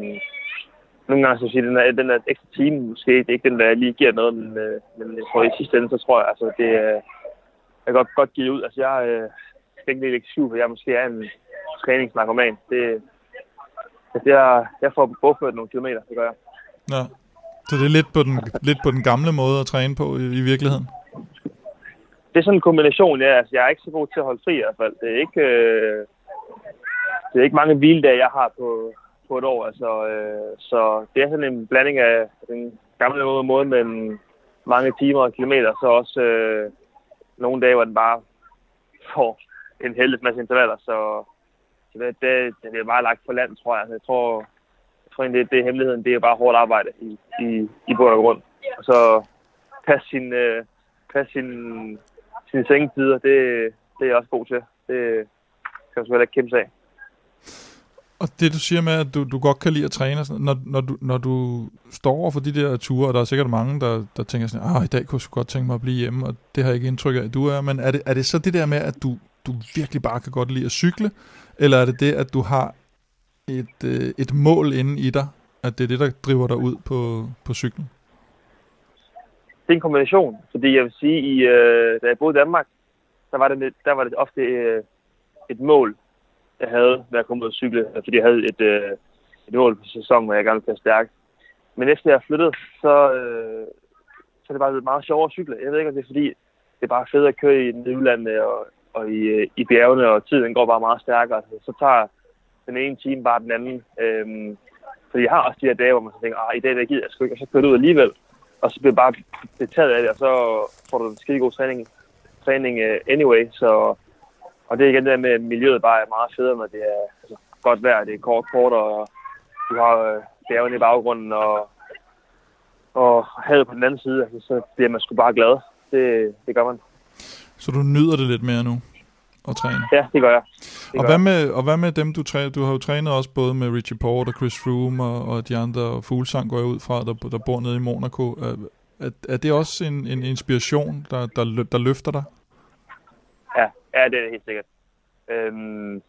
nogle gange så siger den der, den der ekstra time måske det er ikke den, der lige giver noget, men, øh, men jeg tror i sidste ende, så tror jeg, altså det er jeg godt, godt give ud. Altså jeg øh, skal ikke lægge syv, for jeg måske er en træningsnarkoman. Det, altså jeg, jeg får bogført nogle kilometer, det gør jeg. Ja. Så det er lidt på den, lidt på den gamle måde at træne på i, i virkeligheden? Det er sådan en kombination, ja. Altså, jeg er ikke så god til at holde fri i hvert fald. Det er ikke, øh, det er ikke mange hviledage, jeg har på, på et år. Altså, øh, så det er sådan en blanding af en gammel måde med mange timer og kilometer, så også øh, nogle dage, hvor den bare får en heldig masse intervaller. Så, så det, det, det er bare lagt på land, tror jeg. Altså, jeg tror, jeg tror egentlig, det, det er hemmeligheden. Det er bare hårdt arbejde i, i, i bund og grund. Og så passe sin, øh, pas sin, sin sengetider, det, det er jeg også god til. Det kan man selvfølgelig ikke kæmpe sig af. Og det du siger med, at du, du godt kan lide at træne, sådan, når, når, du, når du står over for de der ture, og der er sikkert mange, der, der tænker sådan, ah, i dag kunne jeg godt tænke mig at blive hjemme, og det har jeg ikke indtryk af, at du er, men er det, er det så det der med, at du, du virkelig bare kan godt lide at cykle, eller er det det, at du har et, øh, et mål inde i dig, at det er det, der driver dig ud på, på cyklen? Det er en kombination, fordi jeg vil sige, i, øh, da jeg boede i Danmark, der var det, der var det ofte øh, et mål jeg havde, da jeg kom ud at cykle, fordi jeg havde et, øh, et mål på sæsonen, hvor jeg gerne ville være stærk. Men efter jeg flyttede, så, øh, så er det bare meget sjovere at cykle. Jeg ved ikke, om det er fordi, det er bare fedt at køre i udlandet og, og i, øh, i bjergene, og tiden går bare meget stærkere. Altså, så tager den ene time bare den anden. Øhm, fordi jeg har også de her dage, hvor man tænker, ah, i dag der gider jeg sgu ikke, og så kører du ud alligevel. Og så bliver bare betaget af det, og så får du en skide god træning, træning uh, anyway. Så og det er igen det der med, at miljøet bare er meget federe, når det er altså, godt vejr, det er kort, kort, og du har øh, bjergene i baggrunden, og, og havet på den anden side, altså, så bliver man sgu bare glad. Det, det gør man. Så du nyder det lidt mere nu? at træne? Ja, det gør jeg. Det og, hvad med, og hvad med dem, du træner? Du har jo trænet også både med Richie Port og Chris Froome og, og de andre, og Fuglsang går jeg ud fra, der, der bor nede i Monaco. Er, er, er det også en, en inspiration, der, der, der løfter dig? Ja, det er det helt sikkert. Øhm,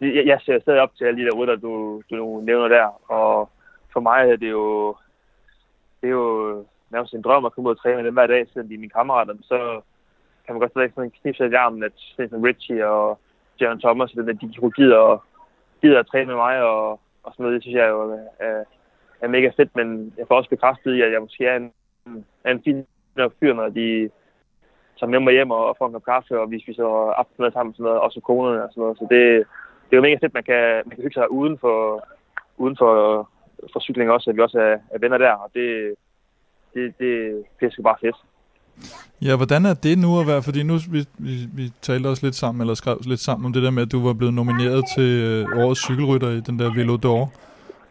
jeg, jeg ser stadig op til alle de der rytter, du, du nævner der, og for mig er det jo, det er jo nærmest en drøm at komme ud og træne med dem hver dag, selvom de er mine kammerater. Så kan man godt stadig sådan knipse i armen, at sådan Richie og Jaron Thomas, den der, de gider, og, gider at træne med mig, og, og sådan noget, det synes jeg jo er, er mega fedt, men jeg får også bekræftet i, at jeg måske er en, er en fin fyr, når de tager med mig hjem og får en kop kaffe, og vi spiser aftensmad sammen, sådan noget, også konerne og sådan noget. Så det, det er jo mega fedt, man kan, man kan hygge sig uden for, uden for, for cykling også, at vi også er, er venner der, og det, det, det, det er bare fedt. Ja, hvordan er det nu at være, fordi nu vi, vi, vi talte også lidt sammen, eller skrev lidt sammen om det der med, at du var blevet nomineret til øh, årets cykelrytter i den der Velo d'Or,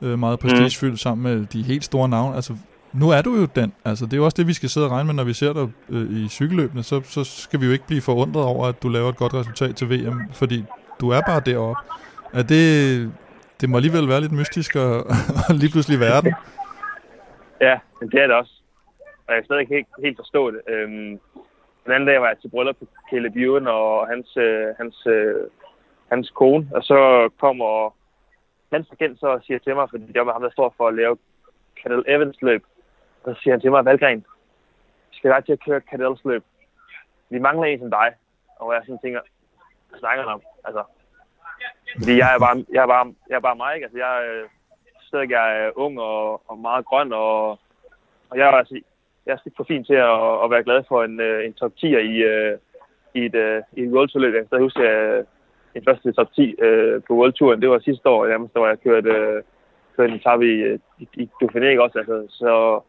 øh, meget mm. prestigefyldt mm. sammen med de helt store navne. Altså, nu er du jo den. Altså, det er jo også det, vi skal sidde og regne med, når vi ser dig øh, i cykelløbene. Så, så skal vi jo ikke blive forundret over, at du laver et godt resultat til VM, fordi du er bare deroppe. Er det, det må alligevel være lidt mystisk at, at lige pludselig være den. Ja, det er det også. Og jeg kan stadig ikke helt, helt forstå det. Øhm, den anden dag var jeg til bryllup på Kelle Bjørn og hans, øh, hans, øh, hans kone, og så kommer hans agent så og siger til mig, fordi det var ham, der står for at lave Cadel Evans løb, og så siger han til mig, Valgren, skal jeg til at køre Cadels løb? Vi mangler en som dig. Og jeg sådan tænker, hvad snakker om? Altså, fordi jeg er bare, jeg er bare, jeg er bare mig, ikke? Altså, jeg er øh, stadig jeg er ung og, og meget grøn, og, og jeg er, altså, jeg er for fint til at, at være glad for en, øh, en top 10'er i, øh, i et, i et World Tour løb. Jeg husker, at min første top 10 på World Touren. Det var sidste år, nærmest, hvor jeg kørte, uh, kørte en tab i, i, i Dauphiné, også? Altså, så,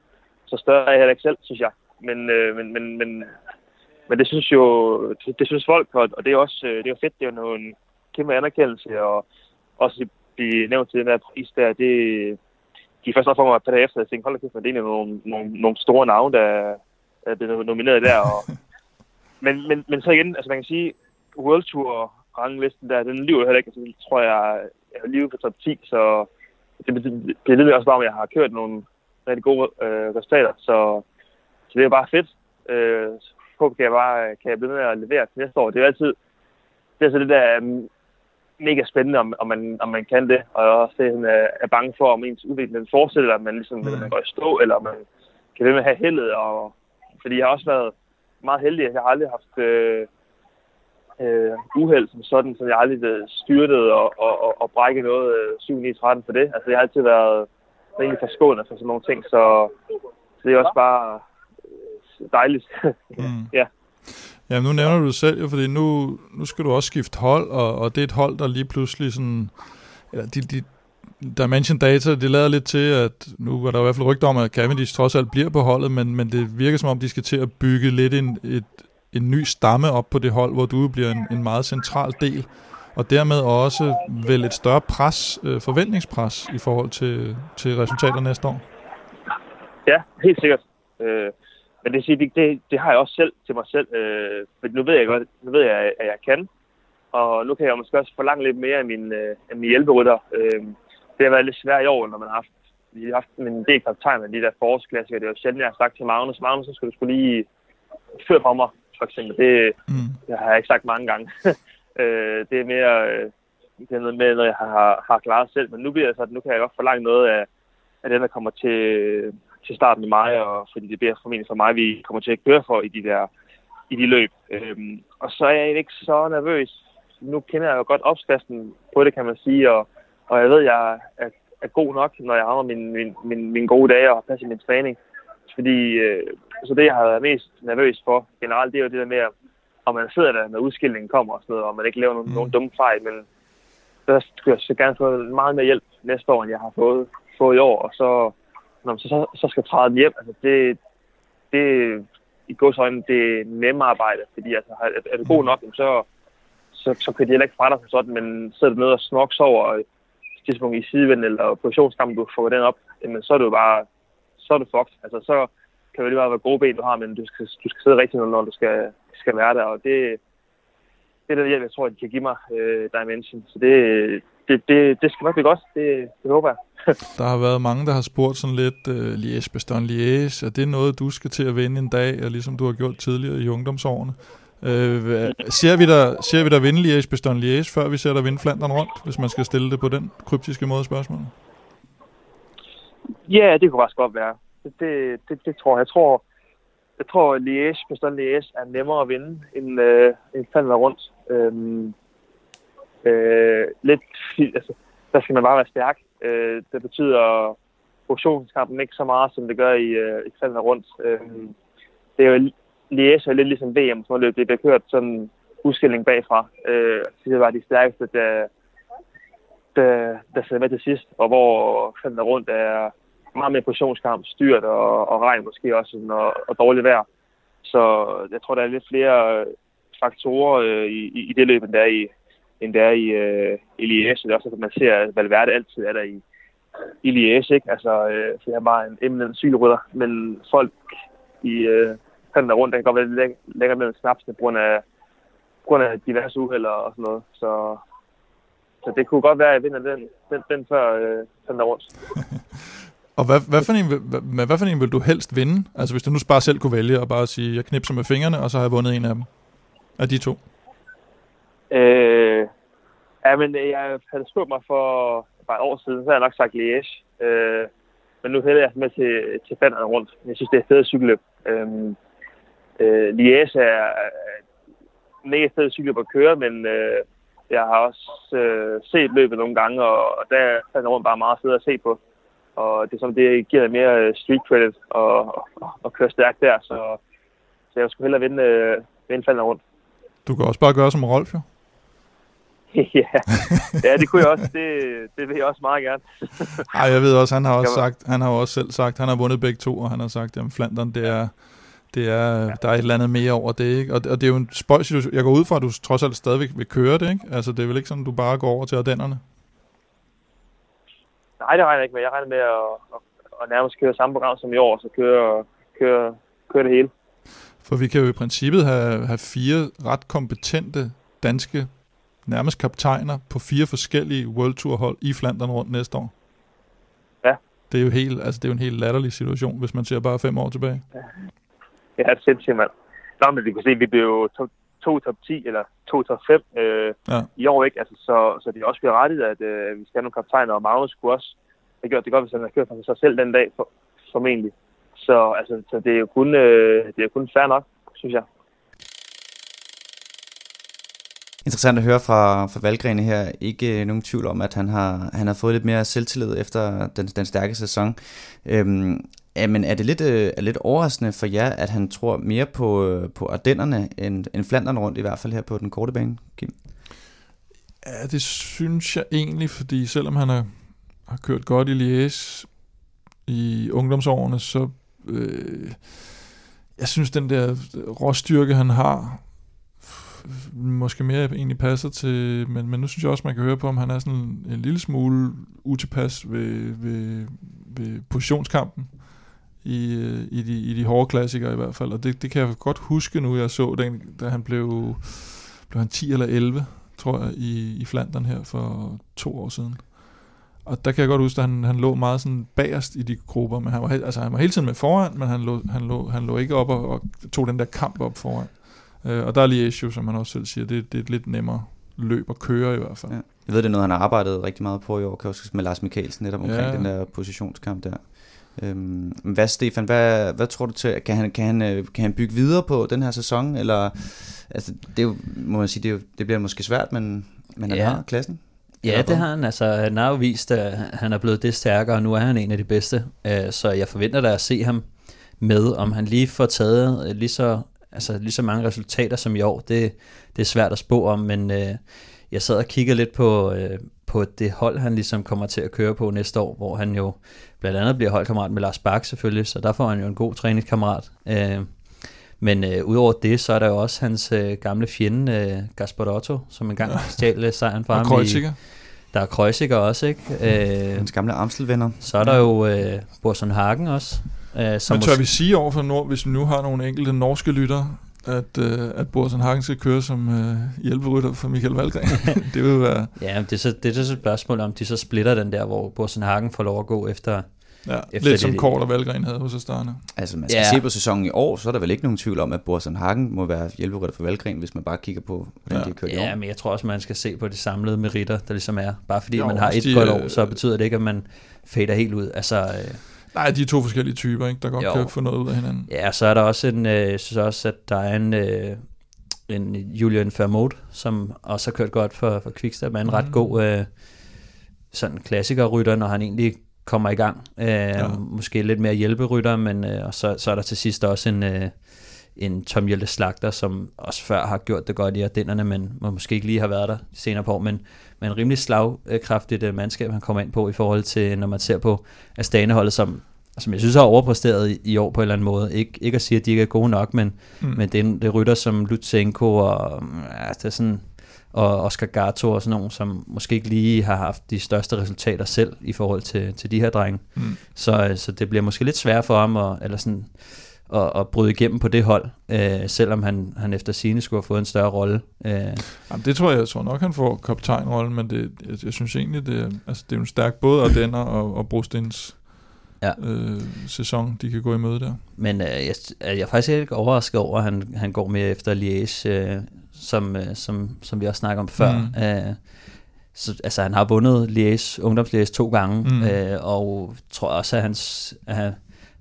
så større er jeg heller ikke selv, synes jeg. Men, uh, men, men, men, men det synes jo, det, det synes folk, og, og det er også det er fedt. Det er jo en kæmpe anerkendelse, og også blive nævnt til den der pris der, det, de først for mig et par dage efter, jeg tænkte, hold da kæft, det er nogle, nogle, nogle store navne, der er blevet nomineret der. Og, men, men, men så igen, altså man kan sige, World Tour ranglisten der, den lever heller ikke. Altså, tror, jeg, jeg er lige på top 10, så det, det, det lyder også bare, om jeg har kørt nogle rigtig gode øh, resultater. Så, så det er bare fedt. Øh, håber kan jeg bare kan jeg blive med at levere til næste år. Det er altid det er så det der mega spændende, om, om, man, om man kan det. Og også det, er, er bange for, om ens udvikling fortsætter, at man ligesom mm. man går i stå, eller om man kan ved med at have heldet. Og, fordi jeg har også været meget heldig. Jeg har aldrig haft øh, øh, uheld som sådan, så jeg har aldrig styrtet og, og, og, og brækket noget øh, 7 9 13 for det. Altså, jeg har altid været rigtig forskånet for sådan nogle ting, så, så det er også bare øh, dejligt. mm. ja. Ja, nu nævner du det selv jo, fordi nu, nu skal du også skifte hold, og, og det er et hold, der lige pludselig sådan... Eller de, de, Dimension Data, det lader lidt til, at nu er der i hvert fald rygter om, at Cavendish trods alt bliver på holdet, men, men det virker som om, de skal til at bygge lidt en, et, en ny stamme op på det hold, hvor du bliver en, en meget central del, og dermed også vel et større pres, øh, forventningspres i forhold til, til resultater næste år. Ja, helt sikkert. Øh, men det, det, det, det har jeg også selv til mig selv, øh, for nu ved jeg godt, nu ved jeg, at jeg kan. Og nu kan jeg måske også forlange lidt mere af min, øh, af min hjælperytter. Øh, det har været lidt svært i år, når man har haft, vi har haft en del kaptajn med de der forårsklassikere. Det er jo sjældent, jeg har sagt til Magnus, Magnus, så skal du skulle lige føre på mig, for eksempel. Det, mm. det har jeg ikke sagt mange gange. øh, det er mere øh, det er noget med, når jeg har, har klaret selv. Men nu bliver jeg så, at nu kan jeg godt forlange noget af, af den, der kommer til, til starten med mig, og fordi det bliver formentlig for mig, vi kommer til at køre for i de der i de løb. Øhm, og så er jeg ikke så nervøs. Nu kender jeg jo godt opskriften på det, kan man sige, og, og jeg ved, at jeg er, er god nok, når jeg har min, min, min, min gode dage og passer min træning. Fordi, øh, så det, jeg har været mest nervøs for generelt, det er jo det der med, om man sidder der, når udskillingen kommer og sådan noget, og man ikke laver nogen, mm. nogen dumme fejl, men der skulle jeg så gerne få meget mere hjælp næste år, end jeg har fået, fået i år, og så når man så, så skal træde den hjem, altså det, det i godsøjne, det er nemmere arbejde, fordi altså, er, er du god nok, så, så, så kan de heller ikke fra dig for sådan, men sidder du nede og snoks over tidspunkt i sidevind eller positionskampen, du får den op, jamen, så er du bare, så er du fucked. Altså, så kan det lige være gode ben, du har, men du skal, du skal sidde rigtigt, når du skal, skal være der, og det, det er det, jeg tror, de kan give mig, uh, Dimension. Så det, det, det, det skal nok blive godt, det, det håber jeg. der har været mange, der har spurgt sådan lidt, uh, Liège, Bastogne Liège, er det noget, du skal til at vinde en dag, og ligesom du har gjort tidligere i ungdomsårene? Uh, ser, vi der, ser vi der vinde Liège, Bastogne Liège, før vi ser der vinde Flandern rundt, hvis man skal stille det på den kryptiske måde spørgsmål? Ja, det kunne faktisk godt være. Det, det, det, det tror jeg. Jeg tror, jeg tror Liège, Bastogne Liège er nemmere at vinde end, øh, end Fandler rundt. Øhm, øh, lidt, altså, der skal man bare være stærk. Øh, det betyder portionskampen ikke så meget, som det gør i, øh, i Fandler rundt. Øh, det er jo Liège er lidt ligesom VM, som løb. Det bliver kørt sådan udskilling bagfra. Øh, det var de stærkeste, der, der, der sidder med til sidst, og hvor Fandler rundt er meget mere portionskamp, styrt og, og regn måske også, og, og dårligt vejr. Så jeg tror, der er lidt flere øh, faktorer øh, i, i det løb, end der er i, end der er i, øh, i Liège. Det er også, at man ser, at Valverde altid er der i, i Liège, ikke? Altså, øh, for jeg er bare en eminent cykelrytter, men folk i øh, der rundt, der kan godt være lidt læng- længere mellem snapsene, på grund af, på grund af diverse uheld og sådan noget. Så, så det kunne godt være, at jeg vinder den, den, den før øh, der rundt. Og hvad, hvad, for en, hvad, hvad for en vil du helst vinde? Altså hvis du nu bare selv kunne vælge og bare sige, jeg knipser med fingrene, og så har jeg vundet en af dem. Af de to. Øh, ja, men øh, jeg havde spurgt mig for bare et år siden, så har jeg nok sagt Liège. Øh, men nu hælder jeg med til, til fanderne rundt. Jeg synes, det er fedt cykelløb. Øh, øh, Liège er, er mega fed cykelløb at køre, men øh, jeg har også øh, set løbet nogle gange, og, og der er fanderne rundt bare meget fedt at se på. Og det er som det giver mere øh, street credit og, og, og køre stærkt der, så, så jeg skulle hellere vinde, øh, vinde fanderne rundt. Du kan også bare gøre som Rolf, jo. ja. ja, det kunne jeg også. Det, det vil jeg også meget gerne. Ej, jeg ved også, han har også sagt, han har også selv sagt, han har vundet begge to, og han har sagt, at Flandern, det er, det er, ja. der er et eller andet mere over det, ikke? Og, og det er jo en spøjs situation. Jeg går ud fra, at du trods alt stadigvæk vil køre det, ikke? Altså, det er vel ikke sådan, du bare går over til Ardennerne? Nej, det regner jeg ikke med. Jeg regner med at, at, at nærmest køre samme program som i år, så køre, køre, køre det hele. For vi kan jo i princippet have, have fire ret kompetente danske nærmest kaptajner på fire forskellige World Tour hold i Flandern rundt næste år. Ja. Det er jo helt, altså det er jo en helt latterlig situation, hvis man ser bare fem år tilbage. Ja, ja det er sindssygt, mand. Nå, men vi kan se, at vi blev to, to top 10, eller to top 5 øh, ja. i år, ikke? Altså, så, så det er også bliver rettigt, at øh, vi skal have nogle kaptajner, og Magnus kunne også have gjort det godt, hvis han havde kørt for sig selv den dag, for, formentlig. Så, altså, så det er jo kun, øh, det er kun fair nok, synes jeg. Interessant at høre fra, fra Valgrene her. Ikke øh, nogen tvivl om, at han har, han har fået lidt mere selvtillid efter den, den stærke sæson. Øhm, Jamen, er det lidt, øh, er lidt overraskende for jer, at han tror mere på, øh, på Ardennerne end, end Flandern rundt, i hvert fald her på den korte bane, Kim? Ja, det synes jeg egentlig, fordi selvom han har, har kørt godt i Liège i ungdomsårene, så øh, jeg synes, den der råstyrke, han har, måske mere egentlig passer til, men, men nu synes jeg også, man kan høre på, om han er sådan en lille smule utilpas ved, ved, ved positionskampen i, i, de, i de hårde klassikere i hvert fald, og det, det kan jeg godt huske nu, jeg så, den, da han blev, blev han 10 eller 11, tror jeg, i, i Flandern her for to år siden. Og der kan jeg godt huske, at han, han lå meget sådan bagerst i de grupper, men han var, altså, han var hele tiden med foran, men han lå, han lå, han lå ikke op og, og tog den der kamp op foran. Øh, og der er Liège, som man også selv siger, det, det er et lidt nemmere løb at køre i hvert fald. Ja. Jeg ved, det er noget, han har arbejdet rigtig meget på i år, kan jeg med Lars Mikkelsen netop omkring ja. den der positionskamp der. Øhm, hvad Stefan, hvad, hvad tror du til, kan han, kan, han, øh, kan han bygge videre på den her sæson, eller, altså det jo, må man sige, det, jo, det bliver måske svært, men, men han ja. har klassen? Ja, det har han. Altså, han har jo vist, at han er blevet det stærkere, og nu er han en af de bedste. Øh, så jeg forventer da at se ham med, om han lige får taget lige så altså lige så mange resultater som i år, det, det er svært at spå om, men øh, jeg sad og kiggede lidt på, øh, på det hold, han ligesom kommer til at køre på næste år, hvor han jo blandt andet bliver holdkammerat med Lars Bak selvfølgelig, så der får han jo en god træningskammerat. Øh, men øh, udover det, så er der jo også hans øh, gamle fjende, øh, Gasparotto, som engang ja. stjal øh, sejren fra ham. I, der er Kreuziger også, ikke? Øh, hans gamle Amstelvenner. Så er der jo øh, Borson Hagen også, Øh, som Men tør vi sige over for Nord, hvis vi nu har nogle enkelte norske lytter, at, øh, at Borsen Hagen skal køre som øh, hjælperytter for Michael Valgren. det vil være... Ja, det er, så, det er så et spørgsmål, om de så splitter den der, hvor Borsen Hagen får lov at gå efter... Ja, efter lidt det, som Kort og Valgren havde hos Astana. Altså, man skal ja. se på sæsonen i år, så er der vel ikke nogen tvivl om, at Borsen Hagen må være hjælperytter for Valgren, hvis man bare kigger på, hvordan ja. de har kørt ja, i år. Ja, men jeg tror også, man skal se på de samlede meritter, der ligesom er. Bare fordi jo, man har et de, godt år, så betyder det ikke, at man fader helt ud. Altså, øh, Nej, de er to forskellige typer, ikke? der godt jo. kan få noget ud af hinanden. Ja, så er der også en, øh, jeg synes også, at der er en, øh, en Julian Fermot, som også har kørt godt for, for Quickstep, er en mm. ret god øh, sådan klassikerrytter, når han egentlig kommer i gang. Øh, ja. Måske lidt mere hjælperytter, men øh, og så, så er der til sidst også en, øh, en Tom Hjelte Slagter, som også før har gjort det godt i Ardennerne, men må måske ikke lige har været der senere på men, men en rimelig slagkraftigt øh, mandskab, han kommer ind på i forhold til, når man ser på Astane-holdet, som, som jeg synes har overpræsteret i, i år på en eller anden måde. Ik, ikke at sige, at de ikke er gode nok, men, mm. men det, er, det er rytter som Lutsenko og, ja, det er sådan, og Oscar Gato og sådan nogen, som måske ikke lige har haft de største resultater selv i forhold til, til de her drenge. Mm. Så, så det bliver måske lidt svært for ham at, eller sådan, at, at bryde igennem på det hold, øh, selvom han, han efter sine skulle have fået en større rolle. Øh. Jamen, det tror jeg, jeg tror nok, han får kaptajnrollen, men det, jeg, jeg synes egentlig, det, altså, det er en stærk både Ardenner og, og Brostens ja. øh, sæson, de kan gå i møde der. Men øh, jeg, jeg er faktisk ikke overrasket over, at han, han går mere efter Liège, øh, som, øh, som, som vi også snakker om før. Mm. Øh, så, altså, han har vundet Liège, ungdomsliège to gange, mm. øh, og tror også, at hans, at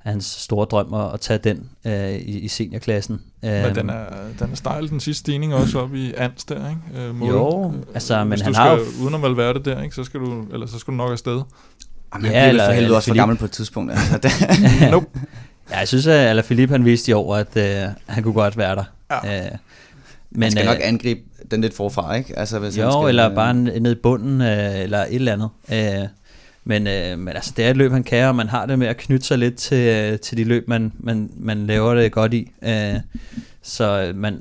hans store drøm at, at tage den øh, i, i seniorklassen. Men den er, den er stejl, den sidste stigning også op i Ans der, ikke? Øh, mål. Jo, altså, men Hvis han du skal, har... uden at være det der, ikke? Så, skal du, eller så skal du nok afsted. Jamen, han ja, bliver for helvede også for gammel på et tidspunkt. Altså. nope. Ja, jeg synes, at Alaphilippe han viste i år, at øh, han kunne godt være der. Ja. Øh, men, han skal øh, nok angribe den lidt forfra, ikke? Altså, hvis jo, han skal, eller bare ned i bunden, øh, eller et eller andet. Øh, men, øh, men altså, det er et løb, han kan, og man har det med at knytte sig lidt til, øh, til de løb, man, man, man laver det godt i. Øh, så man,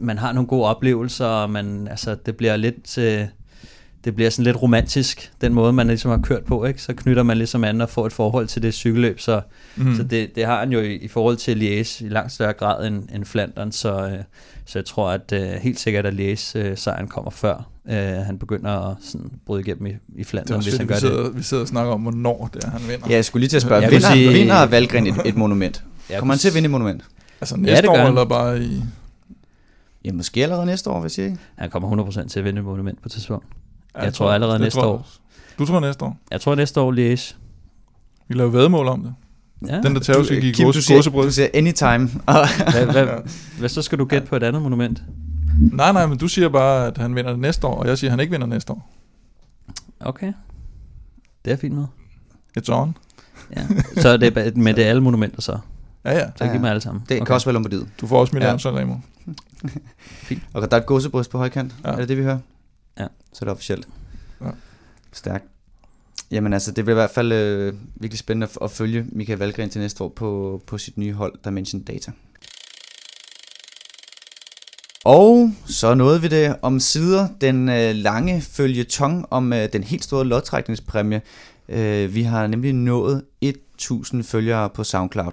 man har nogle gode oplevelser, og man, altså, det bliver lidt... Øh, det bliver sådan lidt romantisk, den måde, man ligesom har kørt på, ikke? Så knytter man ligesom an og får et forhold til det cykelløb, så, mm. så det, det har han jo i, i forhold til Liège i langt større grad end, end Flandern, så, øh, så jeg tror, at øh, helt sikkert, at Liège øh, sejren kommer før, øh, han begynder at sådan, bryde igennem i, i Flandern, hvis han gør vi sidder, det. Vi sidder og snakker om, hvornår det er, han vinder. Ja, jeg skulle lige til at spørge, vinder, sige, vinder Valgren et, et monument? Kommer han til at vinde et monument? Altså næste ja, år, eller bare i... Ja, måske allerede næste år, hvis jeg ikke. Han kommer 100% til at vinde et monument på tidspunkt. Jeg, jeg tror, tror allerede næste tror år. Du tror næste år? Jeg tror næste år Liège. Vi laver vedmål om det. Ja. Den der skal give Kim, du, siger, du siger anytime. hvad, hvad, hvad, så skal du gætte på et andet monument? Nej, nej, men du siger bare, at han vinder det næste år, og jeg siger, at han ikke vinder næste år. Okay. Det er fint med. It's on. Ja. Så er det med det alle monumenter så? Ja, ja. Så giv mig alle sammen. Det okay. kan også være Lombardiet. Du får også mit ja. Remo. Fint. Og der er et gåsebryst på højkant. Ja. Er det det, vi hører? Ja. Så er det officielt. Ja. Stærkt. Jamen altså, det bliver i hvert fald øh, virkelig spændende at, at følge Michael Valgren til næste år på, på sit nye hold, Dimension Data. Og så nåede vi det om sider, den øh, lange følgetong om øh, den helt store lodtrækningspræmie. Øh, vi har nemlig nået 1000 følgere på SoundCloud.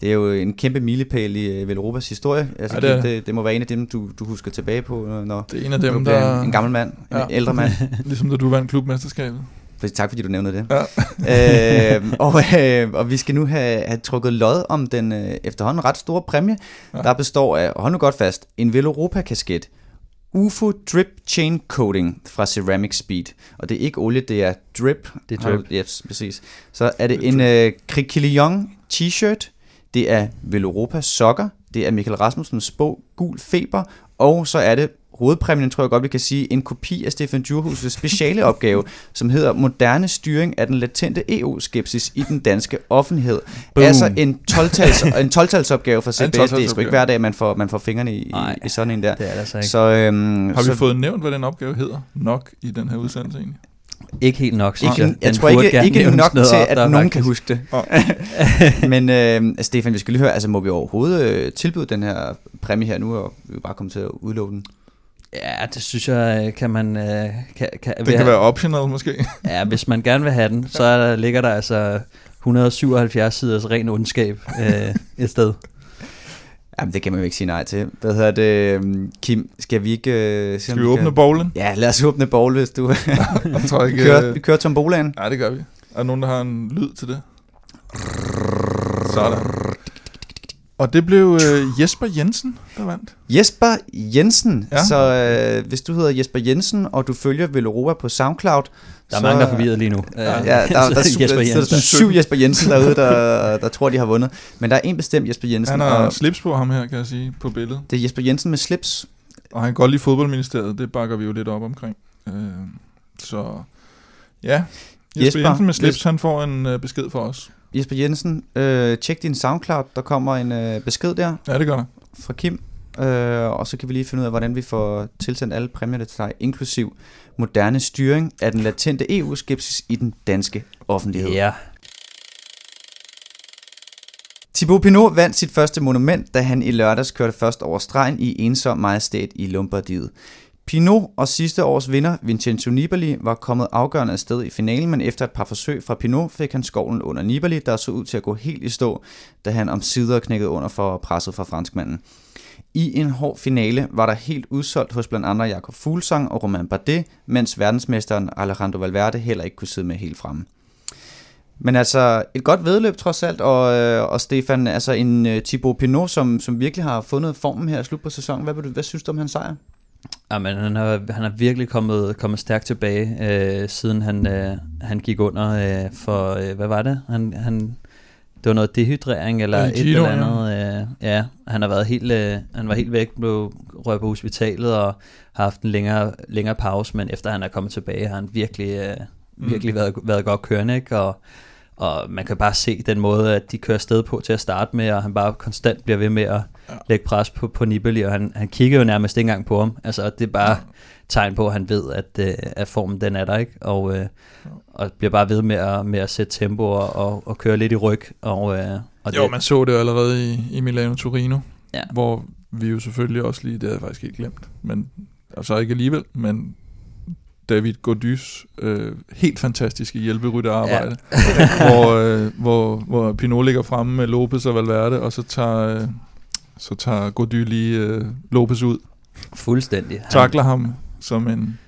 Det er jo en kæmpe milepæl i øh, Velropas historie. Altså, ja, det, det, det må være en af dem, du, du husker tilbage på, når det er en af dem, der... en, en gammel mand, ja. en ældre mand. ligesom da du vandt klubmesterskabet. Tak fordi du nævnte det. Ja. øh, og, øh, og vi skal nu have, have trukket lod om den øh, efterhånden ret store præmie, ja. der består af, hold nu godt fast, en Veloropa-kasket, UFO Drip Chain Coating fra Ceramic Speed. Og det er ikke olie, det er drip. Det er drip. Yes, præcis. Så er det en øh, Krikilion t-shirt, det er Veloropa sokker, det er Michael Rasmussens bog Gul Feber, og så er det hovedpræmien, tror jeg godt, vi kan sige, en kopi af Stefan Djurhus' speciale opgave, som hedder Moderne styring af den latente EU-skepsis i den danske offentlighed. Boom. Altså en 12-tals, en 12-talsopgave for CBS. Det er sgu ikke hver dag, man får, man får fingrene i, Ej, i sådan en der. Det er altså ikke. Så, øhm, Har vi så, fået nævnt, hvad den opgave hedder nok i den her udsendelse egentlig? Ikke helt nok, synes jeg. Jeg, jeg tror ikke, ikke nok til, at nogen faktisk. kan huske det. Oh. Men øh, Stefan, vi skal lige høre, altså må vi overhovedet øh, tilbyde den her præmie her nu, og vi bare komme til at udlove den? Ja, det synes jeg, øh, kan man... Øh, kan, kan, det kan have, være optional måske. ja, hvis man gerne vil have den, så er der, ligger der altså 177 siders ren ondskab øh, et sted. Jamen, det kan man jo ikke sige nej til. Hvad hedder det? Øhm, Kim, skal vi ikke... Uh, skal vi åbne kan... bowlen? Ja, lad os åbne bowlen, hvis du... jeg tror ikke, vi, kører, vi kører tombolaen. Ja, det gør vi. Er der nogen, der har en lyd til det? Sådan. Og det blev øh, Jesper Jensen, der vandt. Jesper Jensen. Ja. Så øh, hvis du hedder Jesper Jensen, og du følger Veloropa på SoundCloud, der er så, mange, der er forvirret lige nu. Ja, ja der, der, der, der, Jesper Jensen. der er syv Jesper Jensen derude, der, der tror, de har vundet. Men der er en bestemt Jesper Jensen. Han har og, slips på ham her, kan jeg sige, på billedet. Det er Jesper Jensen med slips. Og han går lige fodboldministeriet, det bakker vi jo lidt op omkring. Øh, så ja, Jesper, Jesper, Jensen med slips, hvis- han får en øh, besked for os. Jesper Jensen, øh, tjek din SoundCloud. Der kommer en øh, besked der Ja, det gør der. fra Kim. Øh, og så kan vi lige finde ud af, hvordan vi får tilsendt alle præmierne til dig, inklusiv moderne styring af den latente EU-skepsis i den danske offentlighed. Ja, Thibaut Pinot vandt sit første monument, da han i lørdags kørte først over stregen i ensom majestæt i Lombardiet. Pinot og sidste års vinder, Vincenzo Nibali, var kommet afgørende afsted i finalen, men efter et par forsøg fra Pinot fik han skovlen under Nibali, der så ud til at gå helt i stå, da han om sider knækkede under for presset fra franskmanden. I en hård finale var der helt udsolgt hos blandt andre Jakob Fuglsang og Romain Bardet, mens verdensmesteren Alejandro Valverde heller ikke kunne sidde med helt fremme. Men altså, et godt vedløb trods alt, og, øh, og Stefan, altså en øh, Thibaut Pinot, som, som virkelig har fundet formen her i slut på sæsonen. Hvad, du, hvad synes du om hans sejr? Jamen, han har, han har virkelig kommet, kommet stærkt tilbage, øh, siden han, øh, han gik under øh, for, øh, hvad var det? Han, han, det var noget dehydrering eller Ja, et eller andet. Øh, ja, han har været helt, øh, han var helt væk, blev røget på hospitalet og har haft en længere, længere pause, men efter han er kommet tilbage, har han virkelig, øh, virkelig været, været godt kørende, ikke? Og, og man kan bare se den måde, at de kører sted på til at starte med, og han bare konstant bliver ved med at Ja. lægge pres på, på Nibali, og han, han kigger jo nærmest ikke engang på ham. Altså, det er bare tegn på, at han ved, at, øh, at formen den er der, ikke? Og, øh, og bliver bare ved med at, med at sætte tempo og, og, og køre lidt i ryg. Og, øh, og Jo, det, man så det allerede i, i Milano Torino, Ja. hvor vi jo selvfølgelig også lige, det havde jeg faktisk ikke glemt, men altså ikke alligevel, men David Godys øh, helt fantastiske hjælperytterarbejde, ja. hvor, øh, hvor, hvor Pinot ligger fremme med Lopez og Valverde, og så tager, øh, så tager Gody lige øh, Lopez ud, fuldstændig. Takler ham som en...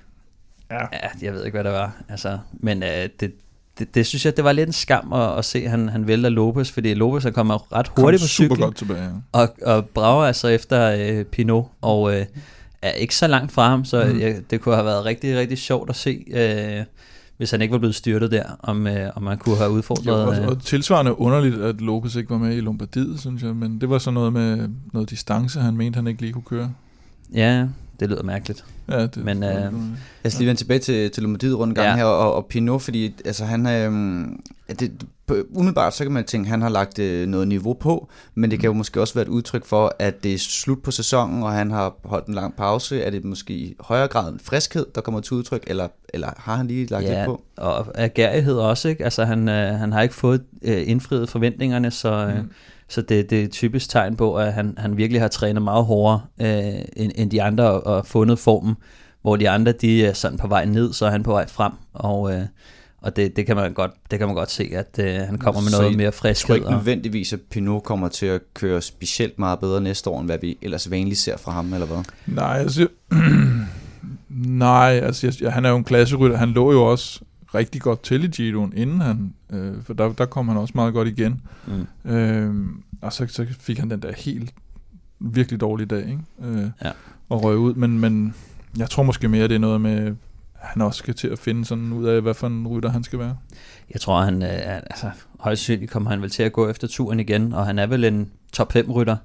Ja. Ja, jeg ved ikke, hvad det var. Altså, men øh, det, det, det, synes jeg, det var lidt en skam at, at se, at han, han vælter Lopez, fordi Lopez han kommer ret hurtigt på super cyklen. godt tilbage. Ja. Og, og brager altså efter øh, Pinot, og øh, er ikke så langt fra ham, så Mm. jeg, det kunne have været rigtig, rigtig sjovt at se, øh, hvis han ikke var blevet styrtet der, om, øh, om man kunne have Jo, udfordret... og, øh, og tilsvarende underligt, at Lopez ikke var med i Lombardiet, synes jeg, men det var så noget med noget distance, han mente, han ikke lige kunne køre. ja, det lyder mærkeligt. Ja, det, Men, øh, Jeg skal lige vende tilbage til, til Lombardiet rundt gang Ja. her, og, og Pinot, fordi altså, han, øhm, det, umiddelbart så kan man tænke, at han har lagt øh, noget niveau på, men det kan jo måske også være et udtryk for, at det er slut på sæsonen, og han har holdt en lang pause. Er det måske i højere grad en friskhed, der kommer til udtryk, eller, eller har han lige lagt ja, lidt på? og agerighed også, ikke? Altså, han, øh, han har ikke fået øh, indfriet forventningerne, så, øh, Mm. mm. så det, det er typisk tegn på, at han, han virkelig har trænet meget hårdere øh, end, end de andre, og, og fundet formen, hvor de andre, de er sådan på vej ned, så er han på vej frem, og... Øh, og det, det, kan man godt, det kan man godt se, at øh, han kommer med Så noget I mere Jeg tror friskhed. ikke Og, nødvendigvis, at Pinot kommer til at køre specielt meget bedre næste år, end hvad vi ellers vanligt ser fra ham, eller hvad? Nej, altså, nej, altså jeg, han er jo en klasserytter. Han lå jo også rigtig godt til i Giroen, inden han, øh, for der, der kom han også meget godt igen. mm, Øh, og så, så fik han den der helt virkelig dårlige dag, ikke? Øh, Ja. Og røg ud, men, men jeg tror måske mere, det er noget med, han også skal til at finde sådan ud af, hvad for en rytter han skal være. jeg tror, han øh, altså, højst sandsynligt kommer han vel til at gå efter turen igen, og han er vel en top 5 rytter.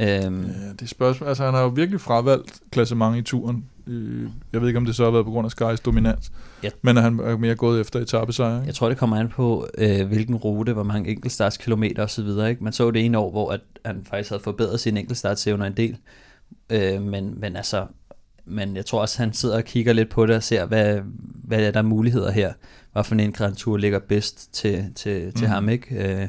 Øhm, Ja, det er spørgsmål. Altså, han har jo virkelig fravalgt klassement i turen. Øh, Jeg ved ikke, om det så har været på grund af Skys dominans. Ja. Men han er mere gået efter etappesejre. ikke? Jeg tror, det kommer an på, øh, hvilken rute, hvor mange enkeltstartskilometer osv. Ikke? Man så det ene år, hvor at han faktisk havde forbedret sin enkeltstartsevner en del. Øh, men, men altså, men jeg tror også, han sidder og kigger lidt på det og ser, hvad, hvad er der muligheder her. Hvad for en Grand Tour ligger bedst til, til, til Mhm. ham. ikke? Øh,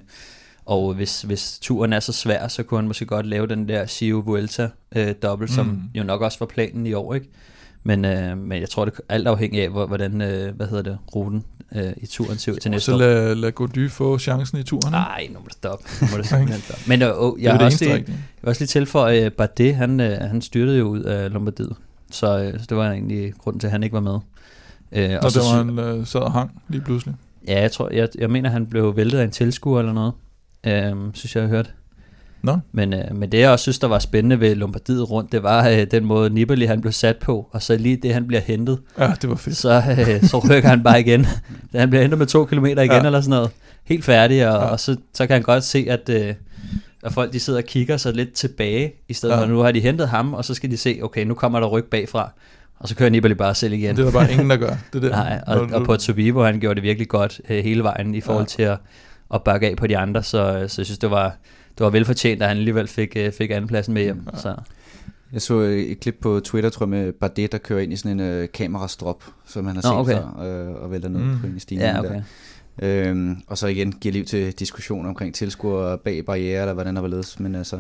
og hvis, hvis turen er så svær, så kunne han måske godt lave den der Giro Vuelta øh, dobbelt, som Mhm. jo nok også var planen i år. ikke? Men, øh, men jeg tror, det er alt afhængig af, hvor- hvordan øh, hvad hedder det, ruten øh, i turen ser ud til næste så år. lad, lad Gody få chancen i turen. Nej, nu må det stoppe. Nu må det simpelthen stoppe. Men øh, oh, det jeg, er det også lige, jeg vil også lige tilføje, at Bardet, han, øh, han styrtede jo ud af Lombardiet. Så, øh, så det var egentlig grunden til, at han ikke var med. Øh, Og så sy- var han øh, sad og hang lige pludselig. Ja, jeg tror, jeg, jeg mener, han blev væltet af en tilskuer eller noget. Øhm, synes jeg, jeg har hørt. Nå. Men, øh, men det, jeg også synes, der var spændende ved Lombardiet rundt, det var øh, den måde, Nibali han blev sat på, og så lige det, han bliver hentet, Ja, det var fedt. så, øh, så rykker han bare igen. Han bliver hentet med to kilometer igen, Ja. eller sådan noget. Helt færdig, og, ja. og så, så kan han godt se, at, øh, at folk de sidder og kigger sig lidt tilbage, i stedet Ja. ja. for, nu har de hentet ham, og så skal de se, okay, nu kommer der ryg bagfra. Og så kører Nibali bare selv igen. Det er der bare ingen, der gør. Det der. Nej, og, og på Tobibo, han gjorde det virkelig godt øh, hele vejen i forhold ja. til at, at bakke af på de andre, så, så jeg synes, det var, det var velfortjent, at han alligevel fik, øh, fik andenpladsen med hjem. Ja. Så. Jeg så et klip på Twitter, tror jeg, med Bardet, der kører ind i sådan en uh, kamerastrop, som han har Nå, set okay. før, uh, og vælter ned Mm. på en stigning Ja, okay. der. Øhm, og så igen giver liv til diskussioner omkring tilskuere bag barriere, eller hvordan der var ledes, men altså,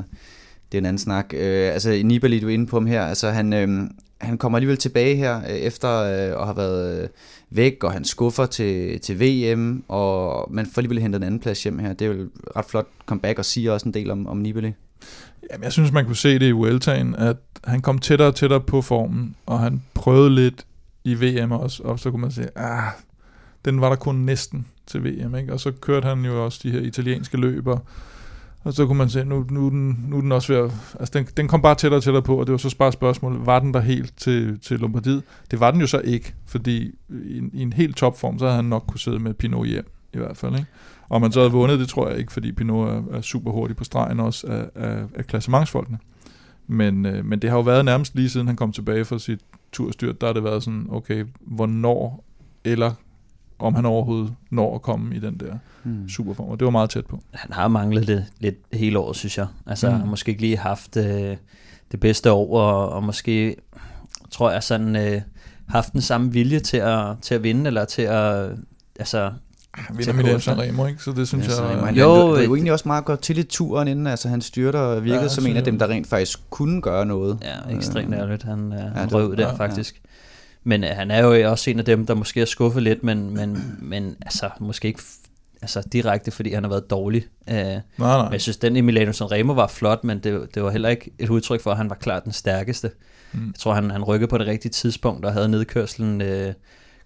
det er en anden snak. Øh, altså, Nibali, du er inde på ham her, altså han, øh, han kommer alligevel tilbage her, øh, efter øh, at have været øh, væk, og han skuffer til, til VM, og man får alligevel hentet en anden plads hjem her. Det er jo ret flot comeback, og siger også en del om, om Nibali. Jamen, jeg synes, man kunne se det i Vueltaen, at han kom tættere og tættere på formen, og han prøvede lidt i VM også, og så kunne man sige, ah, den var der kun næsten til VM, ikke? Og så kørte han jo også de her italienske løber, og så kunne man se, nu, nu, den, nu den også ved at, altså den, den kom bare tættere og tættere på, og det var så bare spørgsmålet, var den der helt til, til Lombardiet? Det var den jo så ikke, fordi i, en- i en helt topform, så havde han nok kunne sidde med Pinot hjem, i hvert fald, ikke? Og man så havde vundet, det tror jeg ikke, fordi Pinot er, er super hurtig på stregen også af, af, af klassementsfolkene. Men, øh, men det har jo været nærmest lige siden han kom tilbage fra sit turstyrt, der har det været sådan, okay, hvornår, eller om han overhovedet når at komme i den der Hmm. superform, og det var meget tæt på. Han har manglet det lidt hele året, synes jeg. Altså, Mm. mm. han har måske ikke lige haft øh, det bedste år, og, og måske, tror jeg, sådan øh, haft den samme vilje til at, til at vinde, eller til at, altså, Han vinder Milano kursen. Sanremo, ikke? Så det synes Ja, jeg... han, Jo, jo, han, det øh, var egentlig også meget godt til i turen inden, altså han styrter og virkede Ja, ja, som en af dem, der rent faktisk kunne gøre noget. ja, ekstremt Øh, ærligt, han, øh, han det- røv der ja, faktisk. Men øh, han er jo også en af dem, der måske er skuffet lidt, men, men, men altså, måske ikke altså, direkte, fordi han har været dårlig. Øh, Nej, nej. Men jeg synes, den i Milano Sanremo var flot, men det, det var heller ikke et udtryk for, at han var klart den stærkeste. Mm. Jeg tror, han, han rykkede på det rigtige tidspunkt, og havde nedkørslen, øh,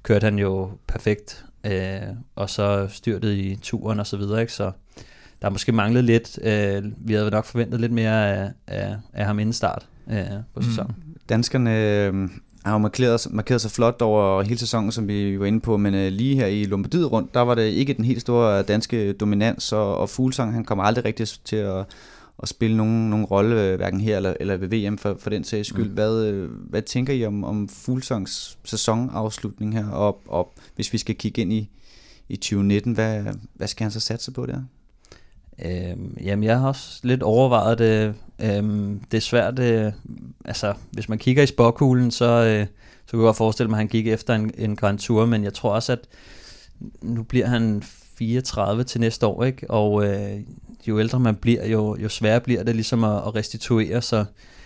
kørte han jo perfekt, øh, og så styrtet i turen og så videre, ikke? Så der er måske manglet lidt, øh, vi havde nok forventet lidt mere af, af, af ham inden start øh, på Mm. sæsonen. Danskerne øh, har jo markeret, markeret sig flot over hele sæsonen, som vi var inde på, men øh, lige her i Lombardiet rundt, der var det ikke den helt store danske dominans, og, og Fuglsang, han kommer aldrig rigtig til at, at spille nogen, nogen rolle, øh, hverken her eller, eller ved VM for, for den sags skyld. Mm. Hvad, øh, hvad tænker I om, om Fuglsangs sæsonafslutning her, og, og hvis vi skal kigge ind i, i 2019, hvad, hvad skal han så satse på der? Øhm, jamen, jeg har også lidt overvejet det. Øhm, det er svært, øh, altså, hvis man kigger i spåkuglen, så, øh, så kunne jeg godt forestille mig, at han gik efter en, en Grand Tour, men jeg tror også, at nu bliver han 34 til næste år, ikke? Og øh, jo ældre man bliver, jo, jo sværere bliver det ligesom at, at restituere, så,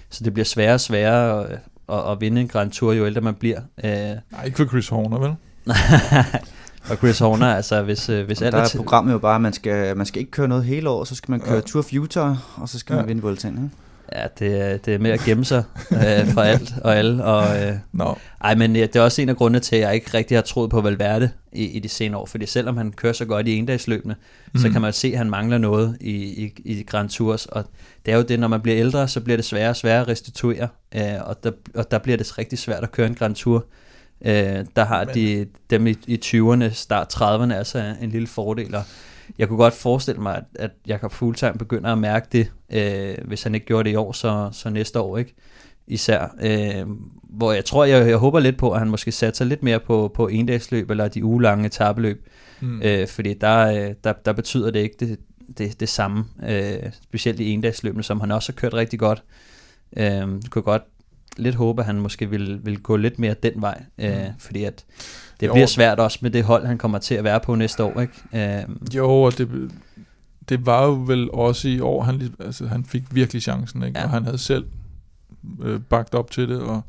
så det bliver sværere og sværere at, at, at vinde en Grand Tour, jo ældre man bliver. Øh, Nej, ikke for Chris Horner, vel? og Chris Horner, altså hvis, øh, hvis alt der er programmet jo bare, at man skal, man skal ikke køre noget hele år, så skal man køre Ja. Tour of Utah, og så skal Ja. man vinde Vueltaen. Ikke? Ja, det, er- det er med at gemme sig øh, for alt og alle. Og, øh, Nå, ej, men ja, det er også en af grundene til, at jeg ikke rigtig har troet på Valverde i, i de senere år. Fordi selvom han kører så godt i endagsløbene, mm. så Mm. kan man se, at han mangler noget i, i, i Grand Tours. Og det er jo det, når man bliver ældre, så bliver det sværere og sværere at restituere. Øh, og, der, og der bliver det rigtig svært at køre en Grand Tour. Øh, der har Men- de, dem i, i 20'erne, start 30'erne, altså en lille fordel. Og jeg kunne godt forestille mig, at, at Jakob Fuglsang begynder at mærke det, øh, hvis han ikke gjorde det i år, så, så næste år, ikke? Især. Øh, hvor jeg tror, jeg, jeg håber lidt på, at han måske satser lidt mere på, på endagsløb, eller de ugelange etabeløb, mm. øh, fordi der, øh, der, der betyder det ikke det, det, det samme, øh, specielt i endagsløbene, som han også har kørt rigtig godt. Øh, kunne godt lidt håbe, at han måske vil, vil gå lidt mere den vej, øh, Mm. fordi at det Jo. bliver svært også med det hold, han kommer til at være på næste år, ikke? Øh, Jo, og det, det var jo vel også i år, han, altså, han fik virkelig chancen, ikke? Ja. og han havde selv øh, bagt op til det, og,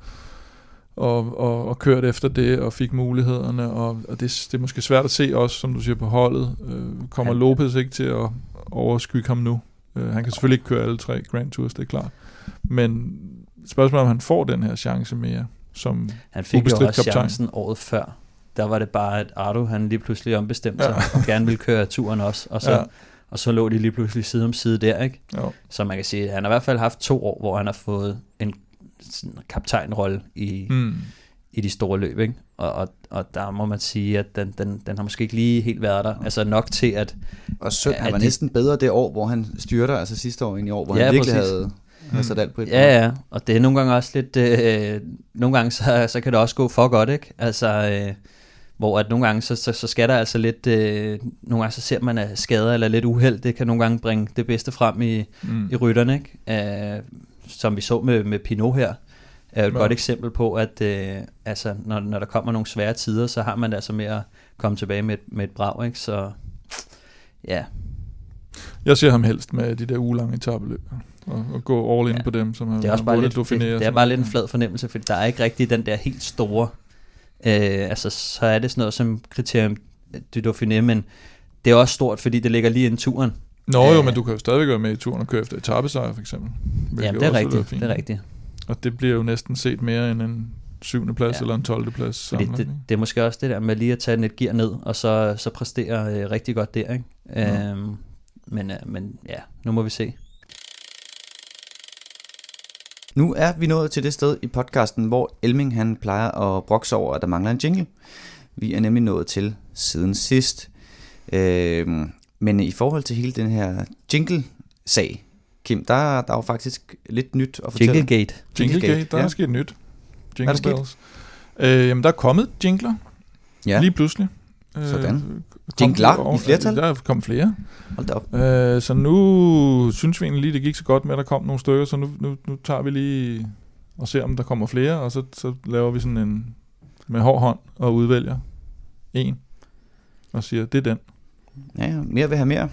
og, og, og kørt efter det, og fik mulighederne, og, og det, det er måske svært at se også, som du siger, på holdet. Øh, kommer Han- Lopez ikke til at overskygge ham nu? Øh, han kan selvfølgelig ikke køre alle tre Grand Tours, det er klart. Men spørgsmålet om han får den her chance mere, som Han fik jo også kaptajn. chancen året før. Der var det bare, at Ardo han lige pludselig ombestemte Ja. sig, og gerne ville køre turen også. Og så, Ja. og så lå de lige pludselig side om side der, ikke? jo, Så man kan sige, at han har i hvert fald haft to år, hvor han har fået en sådan kaptajnrolle i, mm. i de store løb, ikke? Og, og, og der må man sige, at den, den, den har måske ikke lige helt været der. Altså nok til, at Og så, Ja, han var de- næsten bedre det år, hvor han styrter, altså sidste år end i år, hvor Ja, han virkelig præcis. havde, Mm. Altså alt på et Ja, ja, og det er nogle gange også lidt, øh, nogle gange så, så kan det også gå for godt, ikke? Altså, øh, hvor at nogle gange, så, så, så skal der altså lidt, øh, nogle gange så ser man at skader eller lidt uheld, det kan nogle gange bringe det bedste frem i, mm. i rytterne, ikke? Øh, som vi så med, med Pinot her, er jo et ja. godt eksempel på, at øh, altså, når, når der kommer nogle svære tider, så har man det altså med at komme tilbage med, et, med et brag, ikke? Så ja. Jeg ser ham helst med de der ugelange etabeløb og, og gå all in ja. på dem, som det er også bare lidt, det, det er bare lidt en flad fornemmelse, for der er ikke rigtig den der helt store, øh, altså så er det sådan noget som kriterium du Dauphiné, men det er også stort, fordi det ligger lige inden turen. Nå jo, øh, men du kan jo stadigvæk være med i turen og køre efter etappesejr for eksempel. Ja, det er rigtigt, det er rigtigt. Og det bliver jo næsten set mere end en syvende plads ja. eller en 12. plads. Samlet, det, det, er måske også det der med lige at tage et gear ned, og så, så præstere øh, rigtig godt der. Ikke? Ja. Øhm, men, øh, men ja, nu må vi se. Nu er vi nået til det sted i podcasten, hvor Elming han plejer at brokse over, at der mangler en jingle. Vi er nemlig nået til siden sidst. Øh, men i forhold til hele den her jingle-sag, Kim, der, der er jo faktisk lidt nyt at fortælle. Jinglegate. Jinglegate, der ja. er sket nyt. Jingle er bells. Øh, jamen, der er kommet jingler. Ja. Lige pludselig. Sådan. Jingler i flertal? Der er kommet flere. Hold da op. Øh, så nu synes vi egentlig lige, det gik så godt med, at der kom nogle stykker, så nu, nu, nu tager vi lige og ser, om der kommer flere, og så, så laver vi sådan en med hård hånd og udvælger en og siger, det er den. Ja, ja. mere vil have mere.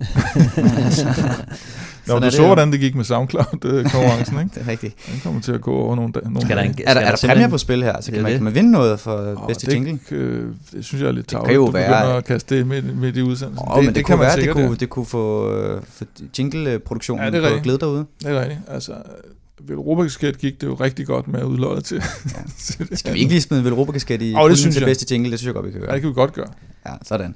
Nå, du så, hvordan det gik med SoundCloud-konkurrencen, ikke? det er rigtigt. Den kommer til at gå over nogle, nogle skal der en, skal er, der, er der præmier på spil her? Så kan, man, kan man vinde noget for oh, bedste det, jingle? Øh, det synes jeg er lidt tavligt. Det kan jo du være... at kaste det med, med i udsendelsen. Oh, det, men det, det kunne være, det kunne, det kunne få, øh, få jingle-produktionen ja, det er på glæde derude. Det er rigtigt. Altså, ved Europakasket gik det jo rigtig godt med at udlåde til. Ja. Skal vi ikke lige smide Europakasket i oh, det synes til jeg. bedste jingle? Det synes jeg godt, vi kan gøre. Ja, det kan vi godt gøre. Ja, sådan.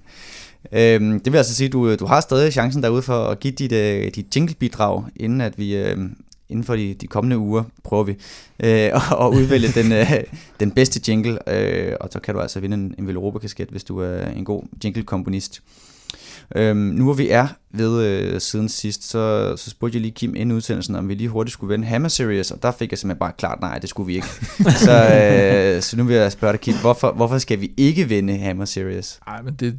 Øhm, det vil altså sige, at du, du har stadig chancen derude for at give dit, uh, dit jingle-bidrag, inden at vi uh, inden for de, de kommende uger prøver vi uh, at udvælge den, uh, den bedste jingle, uh, og så kan du altså vinde en, en Veloropa-kasket, hvis du er en god jingle-komponist. Øhm, nu hvor vi er ved øh, siden sidst, så, så spurgte jeg lige Kim inden udsendelsen, om vi lige hurtigt skulle vende Hammer Series, og der fik jeg simpelthen bare klart, nej, det skulle vi ikke. så, øh, så nu vil jeg spørge dig, Kim, hvorfor, hvorfor skal vi ikke vinde Hammer Series? Nej, men det,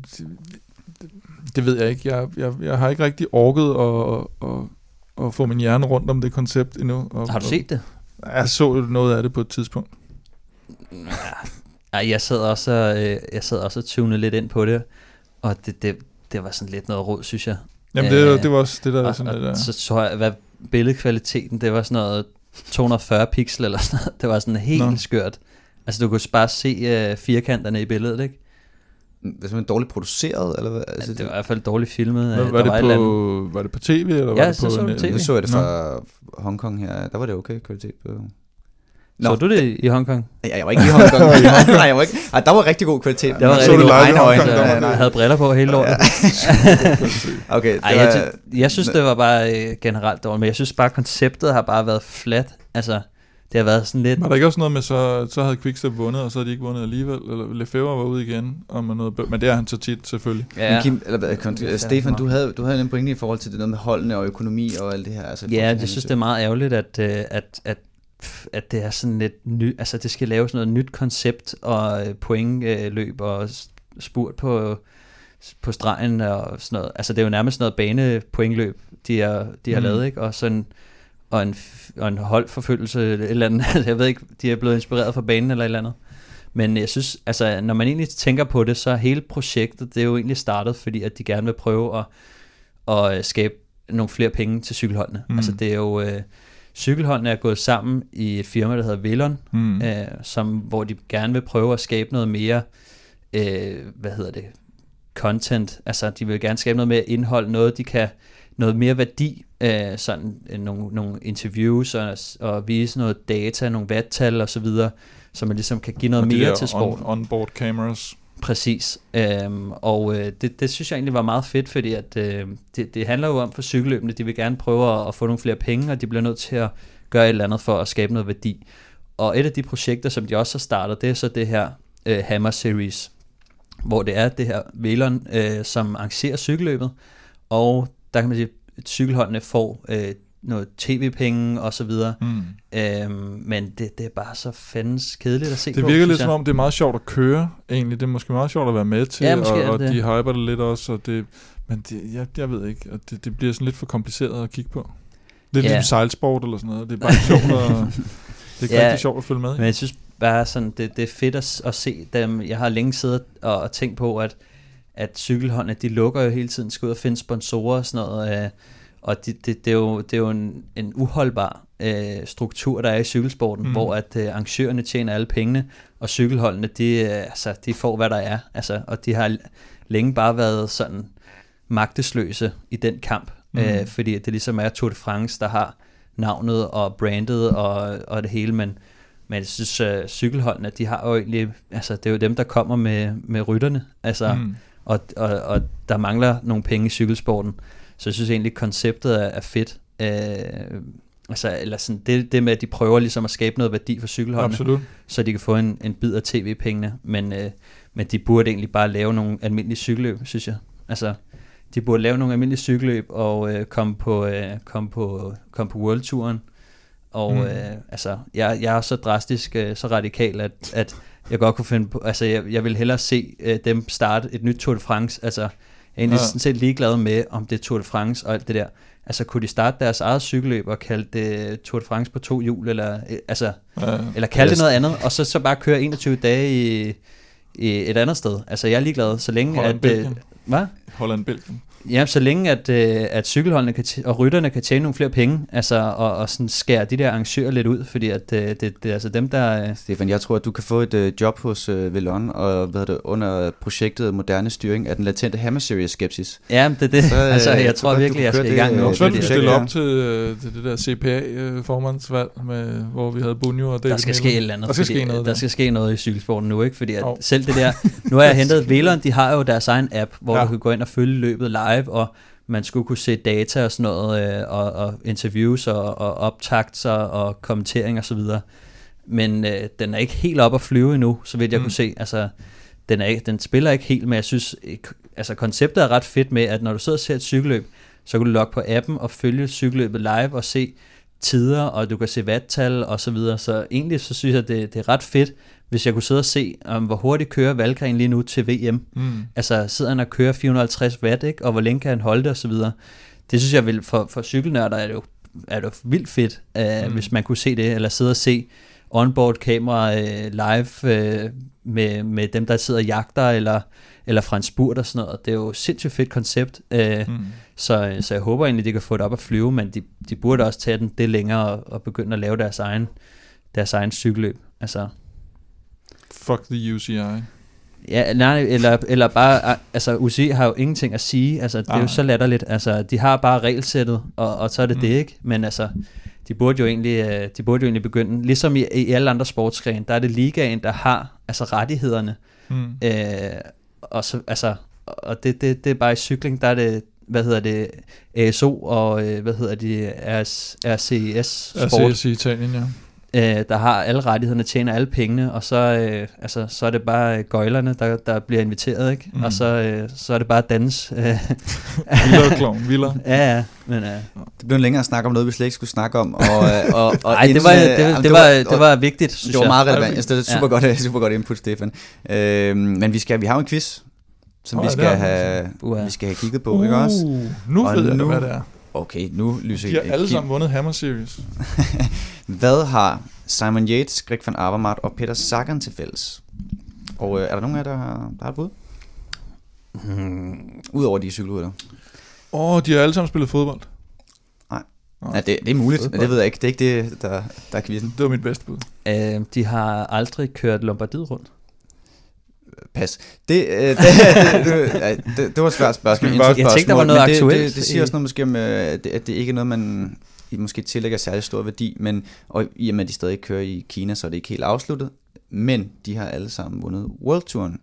det ved jeg ikke. Jeg, jeg, jeg har ikke rigtig orket at, at, at få min hjerne rundt om det koncept endnu. Og, har du set det? Og, jeg så noget af det på et tidspunkt. Ja, jeg sad også, øh, jeg sad også og tunede lidt ind på det, og det, det, det var sådan lidt noget råd, synes jeg. Jamen det, øh, det var også det der. Og, sådan og, lidt, ja. Så tror jeg, hvad billedkvaliteten, det var sådan noget 240 pixel eller sådan noget. Det var sådan helt Nå. skørt. Altså du kunne bare se uh, firkanterne i billedet, ikke? Det var dårligt produceret, eller hvad? Altså, ja, det var i hvert fald dårligt filmet. Var, var, det, var, på, var det på tv, eller ja, var det på så, så tv. Nu så jeg det fra Nå. Hongkong her, der var det okay kvalitet på. Nå, så du det i Hongkong? Ja, jeg var ikke i Hongkong. Nej, jeg var ikke. Ej, der var rigtig god kvalitet. Der var rigtig god kvalitet. Jeg havde briller på hele året. okay, det Ej, jeg, jeg synes, det var bare øh, generelt dårligt, men jeg synes bare, konceptet har bare været flat. Altså, det har været sådan lidt... Var der ikke også noget med, så, så havde Quickstep vundet, og så havde de ikke vundet alligevel? Eller Lefebvre var ude igen, og med noget, men det er han så tit selvfølgelig. Ja. Men Kim, eller, Stefan, du havde, du havde en pointe i forhold til det noget med holdene og økonomi og alt det her. Altså, ja, jeg synes, det er meget ærgerligt, at, øh, at, at at det er sådan lidt ny, altså det skal laves noget nyt koncept og øh, pointløb og spurt på, på stregen og sådan noget. Altså det er jo nærmest noget banepointløb, de, er, de har mm. lavet, ikke? Og sådan, og en, og en holdforfølgelse eller et eller andet. jeg ved ikke, de er blevet inspireret fra banen eller et eller andet. Men jeg synes, altså når man egentlig tænker på det, så hele projektet, det er jo egentlig startet, fordi at de gerne vil prøve at, at skabe nogle flere penge til cykelholdene. Mm. Altså det er jo, øh, cykelholdene er gået sammen i et firma, der hedder Villon, mm. øh, som, hvor de gerne vil prøve at skabe noget mere, øh, hvad hedder det, content. Altså de vil gerne skabe noget mere indhold, noget de kan noget mere værdi, øh, sådan øh, nogle, nogle interviews og, og vise noget data, nogle vattal og så videre, så man ligesom kan give noget og mere til sport. On, on-board cameras. Præcis, øhm, og øh, det, det synes jeg egentlig var meget fedt, fordi at, øh, det, det handler jo om for cykelløbende, de vil gerne prøve at, at få nogle flere penge, og de bliver nødt til at gøre et eller andet for at skabe noget værdi. Og et af de projekter, som de også har startet, det er så det her øh, Hammer Series, hvor det er det her Velon, øh, som arrangerer cykelløbet, og der kan man sige, at cykelholdene får øh, noget tv-penge og så videre. Mm. Øhm, men det, det er bare så fandens kedeligt at se Det på, virker lidt jeg. som om, det er meget sjovt at køre, egentlig. Det er måske meget sjovt at være med til, Ja, og, og de hyper det lidt også, og det, men det, jeg, jeg ved ikke, og det, det bliver sådan lidt for kompliceret at kigge på. Lidt Ja. ligesom sejlsport eller sådan noget. Det er bare sjovt at, det er Ja, rigtig sjovt at følge med i. Men jeg synes bare sådan, det, det er fedt at, at se dem. Jeg har længe siddet og, og tænkt på, at, at cykelholdene, de lukker jo hele tiden, skal ud og finde sponsorer og sådan noget. Øh, og det, det, det, er jo, det er jo en, en uholdbar øh, struktur, der er i cykelsporten, Mm. hvor at øh, arrangørerne tjener alle pengene, og cykelholdene, de, øh, altså, de får, hvad der er. Altså, og de har længe bare været sådan magtesløse i den kamp, Mm. øh, fordi det ligesom er Tour de France, der har navnet og brandet og, og det hele, men, men jeg synes, uh, cykelholdene, de har jo egentlig, altså det er jo dem, der kommer med, med rytterne, altså, mm. Og, og, og der mangler nogle penge i cykelsporten, så jeg synes egentlig, konceptet er, er fedt. Øh, altså, eller sådan, det, det med, at de prøver ligesom at skabe noget værdi for cykelholdene, Absolut. så de kan få en, en bid af tv-pengene, men, øh, men de burde egentlig bare lave nogle almindelige cykelløb, synes jeg. Altså, de burde lave nogle almindelige cykelløb og øh, komme på, øh, komme på, komme på World-turen. Og mm. øh, altså, jeg, jeg er så drastisk, øh, så radikal, at, at jeg godt kunne finde på, altså jeg, jeg vil hellere se øh, dem starte et nyt Tour de France, altså jeg er egentlig Ja. sådan set ligeglad med, om det er Tour de France og alt det der. Altså kunne de starte deres eget cykelløb og kalde det Tour de France på to hjul, eller øh, altså, Ja, eller kalde det noget andet, og så, så bare køre 21 dage i, i et andet sted. Altså jeg er ligeglad, så længe Holland, at... Øh, Belgien. hvad? Holland, Belgien. Ja, så længe at, øh, at cykelholdene kan t- og rytterne kan tjene nogle flere penge, altså og, og sådan skære de der arrangører lidt ud, fordi at øh, det, det er altså dem, der... Øh, Stefan, jeg tror, at du kan få et øh, job hos øh, Velon, og hvad hedder det, under projektet Moderne Styring af den latente Hammer Series skepsis. ja, det er det. Så, øh, altså, jeg jeg tror tror godt, du virkelig, kan jeg skal i det, gang nu. Og så vil fordi vi det- stille op til, øh, til det der CPA-formandsvalg, med, hvor vi havde Bunjo og David der skal ske et eller andet. Der skal fordi, ske noget Der der. skal ske noget i cykelsporten nu, ikke? Fordi at Jo. selv det der... Nu har jeg hentet Velon, de har jo deres egen app, hvor ja. du kan gå ind og følge løbet live, og man skulle kunne se data og sådan noget, øh, og, og interviews og, og optagter og kommentering og så videre. Men øh, den er ikke helt op at flyve endnu, så vidt jeg Mm. kunne se. Altså, den, er den spiller ikke helt, men jeg synes, ikke- altså konceptet er ret fedt med, at når du sidder og ser et cykelløb, så kan du logge på appen og følge cykelløbet live og se tider, og du kan se vattal og så videre. Så egentlig så synes jeg, det, det er ret fedt, hvis jeg kunne sidde og se, um, hvor hurtigt kører Valgren lige nu til VM. Mm. Altså sidder han og kører 450 watt, ikke? og hvor længe kan han holde det videre. Det synes jeg vil, for, for cykelnørder er det jo, er det jo vildt fedt, uh, Mm. hvis man kunne se det, eller sidde og se onboard kamera uh, live uh, med, med dem, der sidder og jagter, eller, eller fra en spurt og sådan noget. Det er jo et sindssygt fedt koncept. Uh, Mm. så, så jeg håber egentlig, de kan få det op at flyve, men de, de burde også tage den det længere og, og begynde at lave deres egen, deres egen cykelløb. Altså, Fuck the UCI. ja, nej, eller, eller bare, ah, altså UCI har jo ingenting at sige, altså det er jo så latterligt, altså de har bare regelsættet, og, og så er det Mm. det ikke, men altså, de burde jo egentlig, øh, de burde jo egentlig begynde, ligesom i, i alle andre sportsgrene, der er det ligaen, der har altså rettighederne, Mm. øh, og så, altså, og det, det, det er bare i cykling, der er det, hvad hedder det, ASO og, øh, hvad hedder de, RS, RCS Sport, RCS i Italien, ja. Øh, der har alle rettighederne, tjener alle pengene, og så, øh, altså, så er det bare gøjlerne, der, der bliver inviteret, ikke? Mm. Og så, øh, så er det bare dans. Øh, Vildere klovn, vildere. ja, ja, men... Øh, Det blev en længere snak om noget, vi slet ikke skulle snakke om. Og, øh, og, og ej, det var, øh, det, det, det, var, det var vigtigt, synes det var meget relevant. Jeg synes, det er super, Ja. godt, super godt input, Stefan. Øh, men vi, skal, vi har jo en quiz, som Åh, vi, skal have, Uha. vi skal have kigget på, ikke også? Uh, nu Og ved jeg, nu- hvad det er. Okay, nu lyser De har alle sammen vundet Hammer Series. Hvad har Simon Yates, Greg van Avermaet og Peter Sagan til fælles? Og øh, er der nogen af jer, der har, der har et bud? Hmm, Udover de cykelrytter. Åh, oh, de har alle sammen spillet fodbold. Nå. Ja, det, det er muligt, men Fodbold. det ved jeg ikke. Det er ikke det, der, der er quizzen. Det var mit bedste bud. øh, de har aldrig kørt Lombardiet rundt. Pas. Det, øh, det, det, det, det, det var et svært spørgsmål. Jeg intet tænkte, der var noget men det, aktuelt Det, det siger også noget måske om, øh, at det, at det ikke er noget, man I måske tillægger særlig stor værdi, men og i og med, at de stadig kører i Kina, så er det ikke helt afsluttet. Men de har alle sammen vundet World Touren.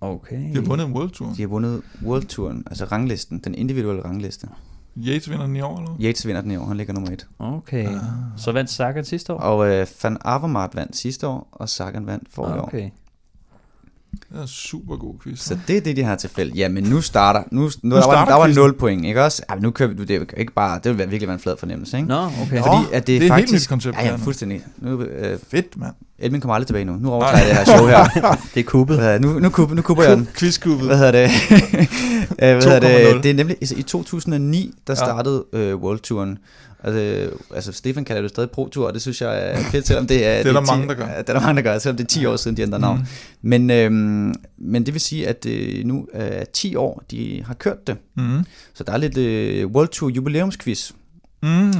Okay. De har vundet World Tour. De har vundet World Touren, altså ranglisten, den individuelle rangliste. Yates vinder den i år, eller? Yates vinder den i år, han ligger nummer et. Okay. Ah. Så vandt Sagan sidste år? Og øh, Van Avermaet vandt sidste år, og Sagan vandt for i år. Det er en super god quiz. Så det er det, de har til fælles. Ja, men nu starter... Nu, nu, nu der, var, der var quizzen. 0 point, ikke også? Ja, nu kører vi... Det er jo ikke bare... Det vil virkelig være en flad fornemmelse, ikke? Nå, okay. Fordi at det, det er et helt faktisk... nyt koncept, Ja, ja, fuldstændig. Nu, øh, Fedt, mand. Elmin kommer aldrig tilbage nu. Nu overtager jeg det her show her. Det er kuppet. Nu, nu, kubber, nu kubber jeg den. Quizkubet. Hvad hedder det? Øh, Hvad hedder 2,0. det? Det er nemlig altså, i 2009, der Ja. startede øh, World Touren. Altså, altså, Stefan kalder det stadig Pro Tour, og det synes jeg er fedt, selvom det er... Det er der 10 mange, der gør. Det er der mange, der gør, selvom det er 10 år siden, de ændrede navn. Mm. Men, øhm, men det vil sige, at øh, nu er 10 år, de har kørt det. Mm. Så der er lidt øh, World Tour jubilæumsquiz. Mm.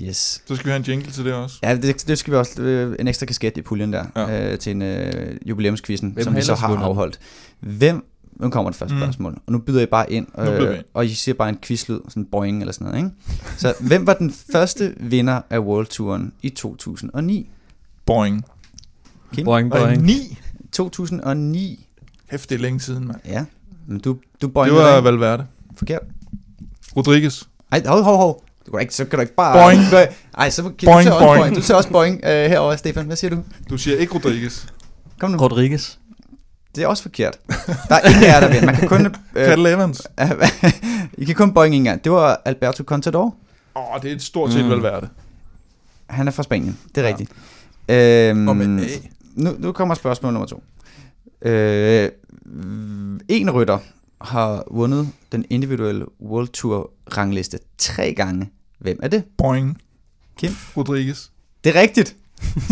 Yes. Så skal vi have en jingle til det også. Ja, det, det skal vi også en ekstra kasket i puljen der, Ja. øh, til en øh, jubilæumsquizzen, Hvem som vi så har vundet afholdt. Hvem, nu kommer det første Mm. spørgsmål, og nu byder I bare ind, øh, ind. og I siger bare en quizlyd, sådan boing eller sådan noget, ikke? Så hvem var den første vinder af World Touren i 2009? Boing. Kim? Boing, boing. 9. 2009, Hæft, det er længe siden, mand. ja. Men du, du Det boingede var. Valverde. forkert. Rodriguez. Ej, hov, hov, hov. Du kan ikke, så kan du ikke bare... Boing. Ej, så kan Boing, du også boing. boing. Du ser også boing øh, herovre, Stefan. Hvad siger du? Du siger ikke Rodriguez. Kom nu. Rodriguez. Det er også forkert. Der er ingen af jer, der vinder. Man kan kun... Øh, Cattle Evans. I kan kun boing en gang. Det var Alberto Contador. Åh, oh, det er et stort set Mm. Valverde. Han er fra Spanien. Det er Ja. ja. rigtigt. Øhm, Og med A. nu, nu kommer spørgsmål nummer to. Øh, en rytter har vundet den individuelle World Tour rangliste tre gange. Hvem er det? Boing. Kim? Rodriguez. Det er rigtigt.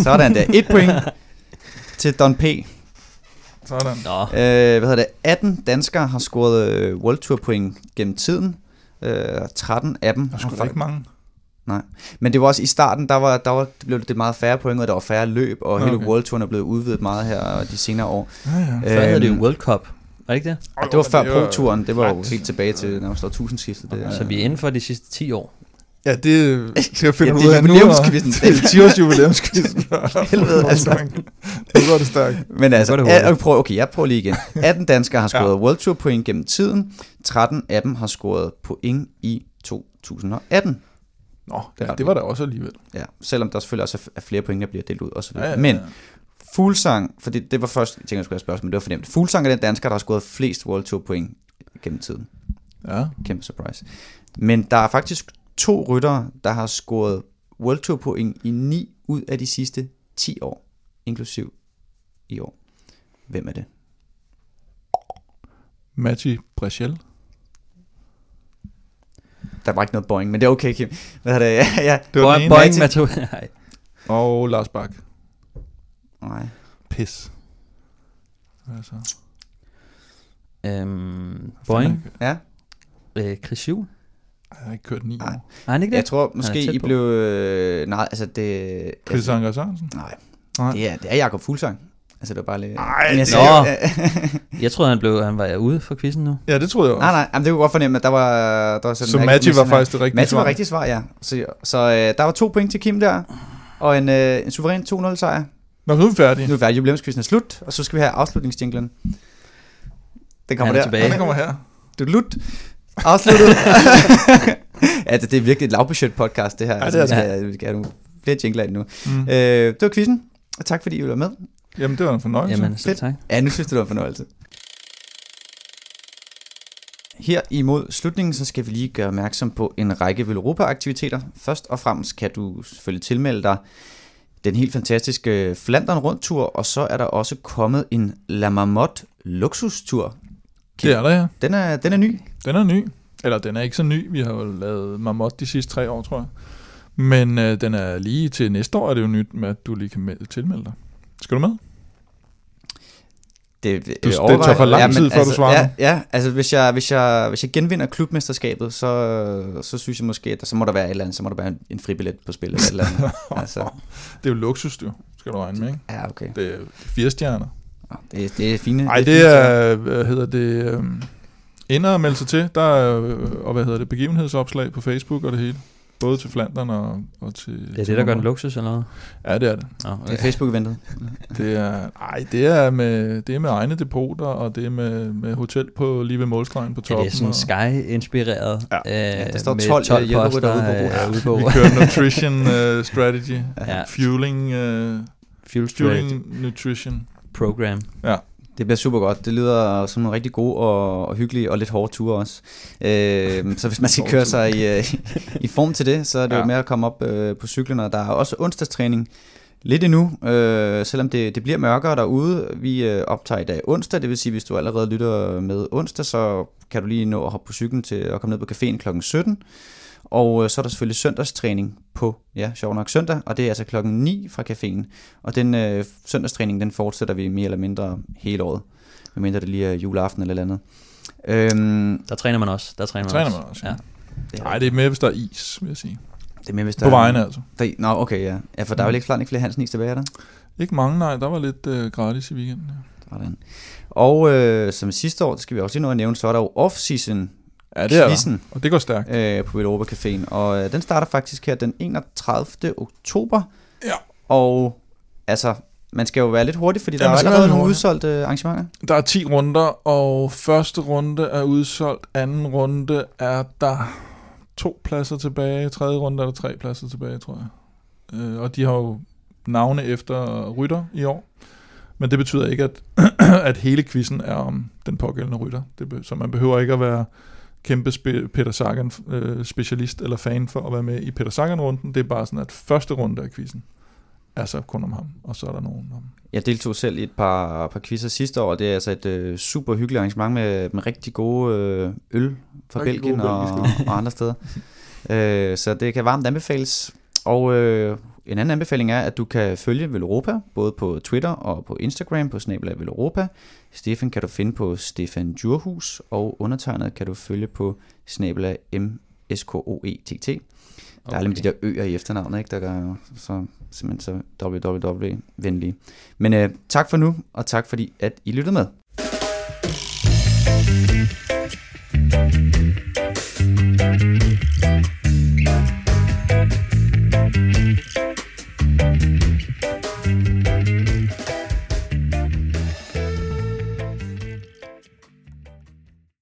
Sådan der. Et point til Don P. Sådan. Nå, Øh, hvad hedder det? 18 danskere har scoret øh, World Tour point gennem tiden. Øh, 13 af dem Der er da ikke mange. Men det var også i starten, der, var, der var, det blev det meget færre point, og der var færre løb, og okay. hele. World Touren er blevet udvidet meget her de senere år. Ja, ja. før havde det jo Øhm, World Cup. Var det ikke det? og det var før Pro-turen, det var jo helt tilbage til nærmest årtusindskiftet. Det, Så vi er inden for de sidste 10 år. Ja, det skal jeg finde Ja, ud det er af nu. og- Det er 10 års jubilæumskvisten. Helvede, altså. Det går det stærkt. Men altså, det hurtigt. ja, okay, jeg prøver lige igen. 18 danskere har scoret ja. World Tour point gennem tiden. 13 af dem har scoret point i 2018. Nå, Det det, ja, det var der også alligevel. Ja, selvom der selvfølgelig også er- er flere point, der bliver delt ud osv. Ja, ja, ja. Men Fuglsang, for det, det var først, jeg tænkte, jeg skulle have spørgsmål, men det var fornemt. Fuglsang er den dansker, der har scoret flest World Tour point gennem tiden. Ja. Kæmpe surprise. Men der er faktisk to ryttere, der har scoret World Tour point i 9 ud af de sidste 10 år, inklusiv i år. Hvem er det? Matti Brechel. Der var ikke noget boing, men det er okay, Kim. Hvad er det? Ja, ja. Det var ene. boing, Matti. Og Lars Bak. Nej. Pis. Altså. Øhm, Boing. Ja, Øh, Chris Juhl. Jeg har ikke kørt ni Nej. år. Har han ikke det? jeg tror måske, I blev... Øh, nej, altså det... Chris altså, Anker Sørensen. Nej, Nej. det er, det er Jakob Fuglsang. Altså, det var bare lidt... Ej, Men jeg siger- Jeg troede, han, blev, han var ude for quizzen nu. Ja, det troede jeg også. Nej, nej, jamen, det kunne godt fornemme, at der var, der var sådan... Så en- Matti var faktisk det rigtige Matti var svar. rigtig svar, ja. Så, så øh, der var to point til Kim der, og en, øh, en suveræn 2-0 sejr. Nå, nu er vi færdige. Nu er vi færdige, jubilæumskvisten er slut, og så skal vi have afslutningsjinglen. Den kommer er der. tilbage. Den kommer her. Du lut. Afsluttet. ja, det, det er virkelig et lavbudget podcast, det her. Ja, det er vi, skal, vi skal have nogle flere jingler ind nu. Mm. Øh, det var quizzen, og tak fordi I ville være med. Jamen, det var en fornøjelse. Jamen, så Fedt. tak. Ja, nu synes du, det var en fornøjelse. Her imod slutningen, så skal vi lige gøre opmærksom på en række Veloropa-aktiviteter. Først og fremmest kan du selvfølgelig tilmelde dig den helt fantastiske Flandern Rundtur, og så er der også kommet en La Marmotte luksustur. Det er der, ja. Den er, den er ny. Den er ny. Eller den er ikke så ny. Vi har jo lavet Marmot de sidste tre år, tror jeg. Men øh, den er lige til næste år, er det jo nyt med, at du lige kan melde, tilmelde dig. Skal du med? Det, det øh, tager overvej- for lang tid, før du altså, svarer Ja, ja, altså hvis jeg, hvis, jeg, hvis jeg genvinder klubmesterskabet, så, så synes jeg måske, at der, så må der være et eller andet, så må der være en, en fribillet på spillet. Eller et eller andet. altså, Det er jo luksus, du, skal du regne med, ikke? ja, okay. Det er, det fire stjerner. Det, det er fine. Nej, det er, hvad hedder det, øhm, ind og melde sig til. Der er, øh, og hvad hedder det, begivenhedsopslag på Facebook og det hele. Både til Flandern og, og til... Det er til det, der gør den luksus, eller hvad? Ja, det er det. Nå, Det er Facebook-eventet. Det er, nej, det er med, det er med egne depoter, og det er med, med hotel på lige ved målstregen på Ja, toppen. det er sådan og, Sky-inspireret. Ja. øh, Ja, der står med 12 hjælperytter poster, ude på øh, ude på vi kører nutrition uh, strategy, Ja. fueling, uh, Fuel Strategy fueling nutrition. Program. Det bliver super godt. Det lyder som en rigtig god og, og hyggelig og lidt hård tur også. Øh, så hvis man skal køre sig i, øh, i form til det, så er det ja. jo med at komme op øh, på cyklen. Og der er også onsdagstræning lidt endnu, øh, selvom det, det bliver mørkere derude. Vi øh, optager i dag onsdag, det vil sige, hvis du allerede lytter med onsdag, så kan du lige nå at hoppe på cyklen til at komme ned på caféen kl. 17. Og øh, så er der selvfølgelig søndagstræning på, ja, sjov nok søndag, og det er altså klokken 9 fra caféen. Og den øh, søndagstræning, den fortsætter vi mere eller mindre hele året, medmindre det lige er juleaften eller andet. Øhm, der træner man også. Der træner man, træner også. man også. Ja. Det Nej, det er med, hvis der er is, vil jeg sige. Det er med, hvis der på vejene altså. Der, nå, okay, ja. ja for der er jo mm. ikke, flere, ikke flere Hansen is tilbage, er der? Ikke mange, nej. Der var lidt øh, gratis i weekenden. Ja. Sådan. Og øh, som sidste år, det skal vi også lige nå at nævne, så er der jo off-season Ja, det er der. Og det går stærkt. Øh, på Europa Caféen. Og øh, den starter faktisk her den 31. oktober. Ja. Og altså, man skal jo være lidt hurtig, fordi ja, der er allerede nogle udsolgte øh, arrangementer. Der er 10 runder, og første runde er udsolgt. Anden runde er der to pladser tilbage. Tredje runde er der tre pladser tilbage, tror jeg. Øh, og de har jo navne efter rytter i år. Men det betyder ikke, at, at hele quizzen er om den pågældende rytter. Det, så man behøver ikke at være kæmpe spe, Peter Sagan øh, specialist eller fan for at være med i Peter Sagan-runden. Det er bare sådan, at første runde af quizzen er så kun om ham, og så er der nogen om Jeg deltog selv i et par, par quizzer sidste år, og det er altså et øh, super hyggeligt arrangement med, med rigtig gode øh, øl fra rigtig Belgien og, og andre steder. øh, så det kan varmt anbefales. Og øh, en anden anbefaling er, at du kan følge Veloropa, både på Twitter og på Instagram på Snabla Veloropa. Stefan kan du finde på Stefan Djurhus, og undertegnet kan du følge på snabela mskoett. Der er okay. de der øer i efternavnet, ikke? der gør så simpelthen så www-venlige. Men øh, tak for nu, og tak fordi, at I lyttede med. Thank you.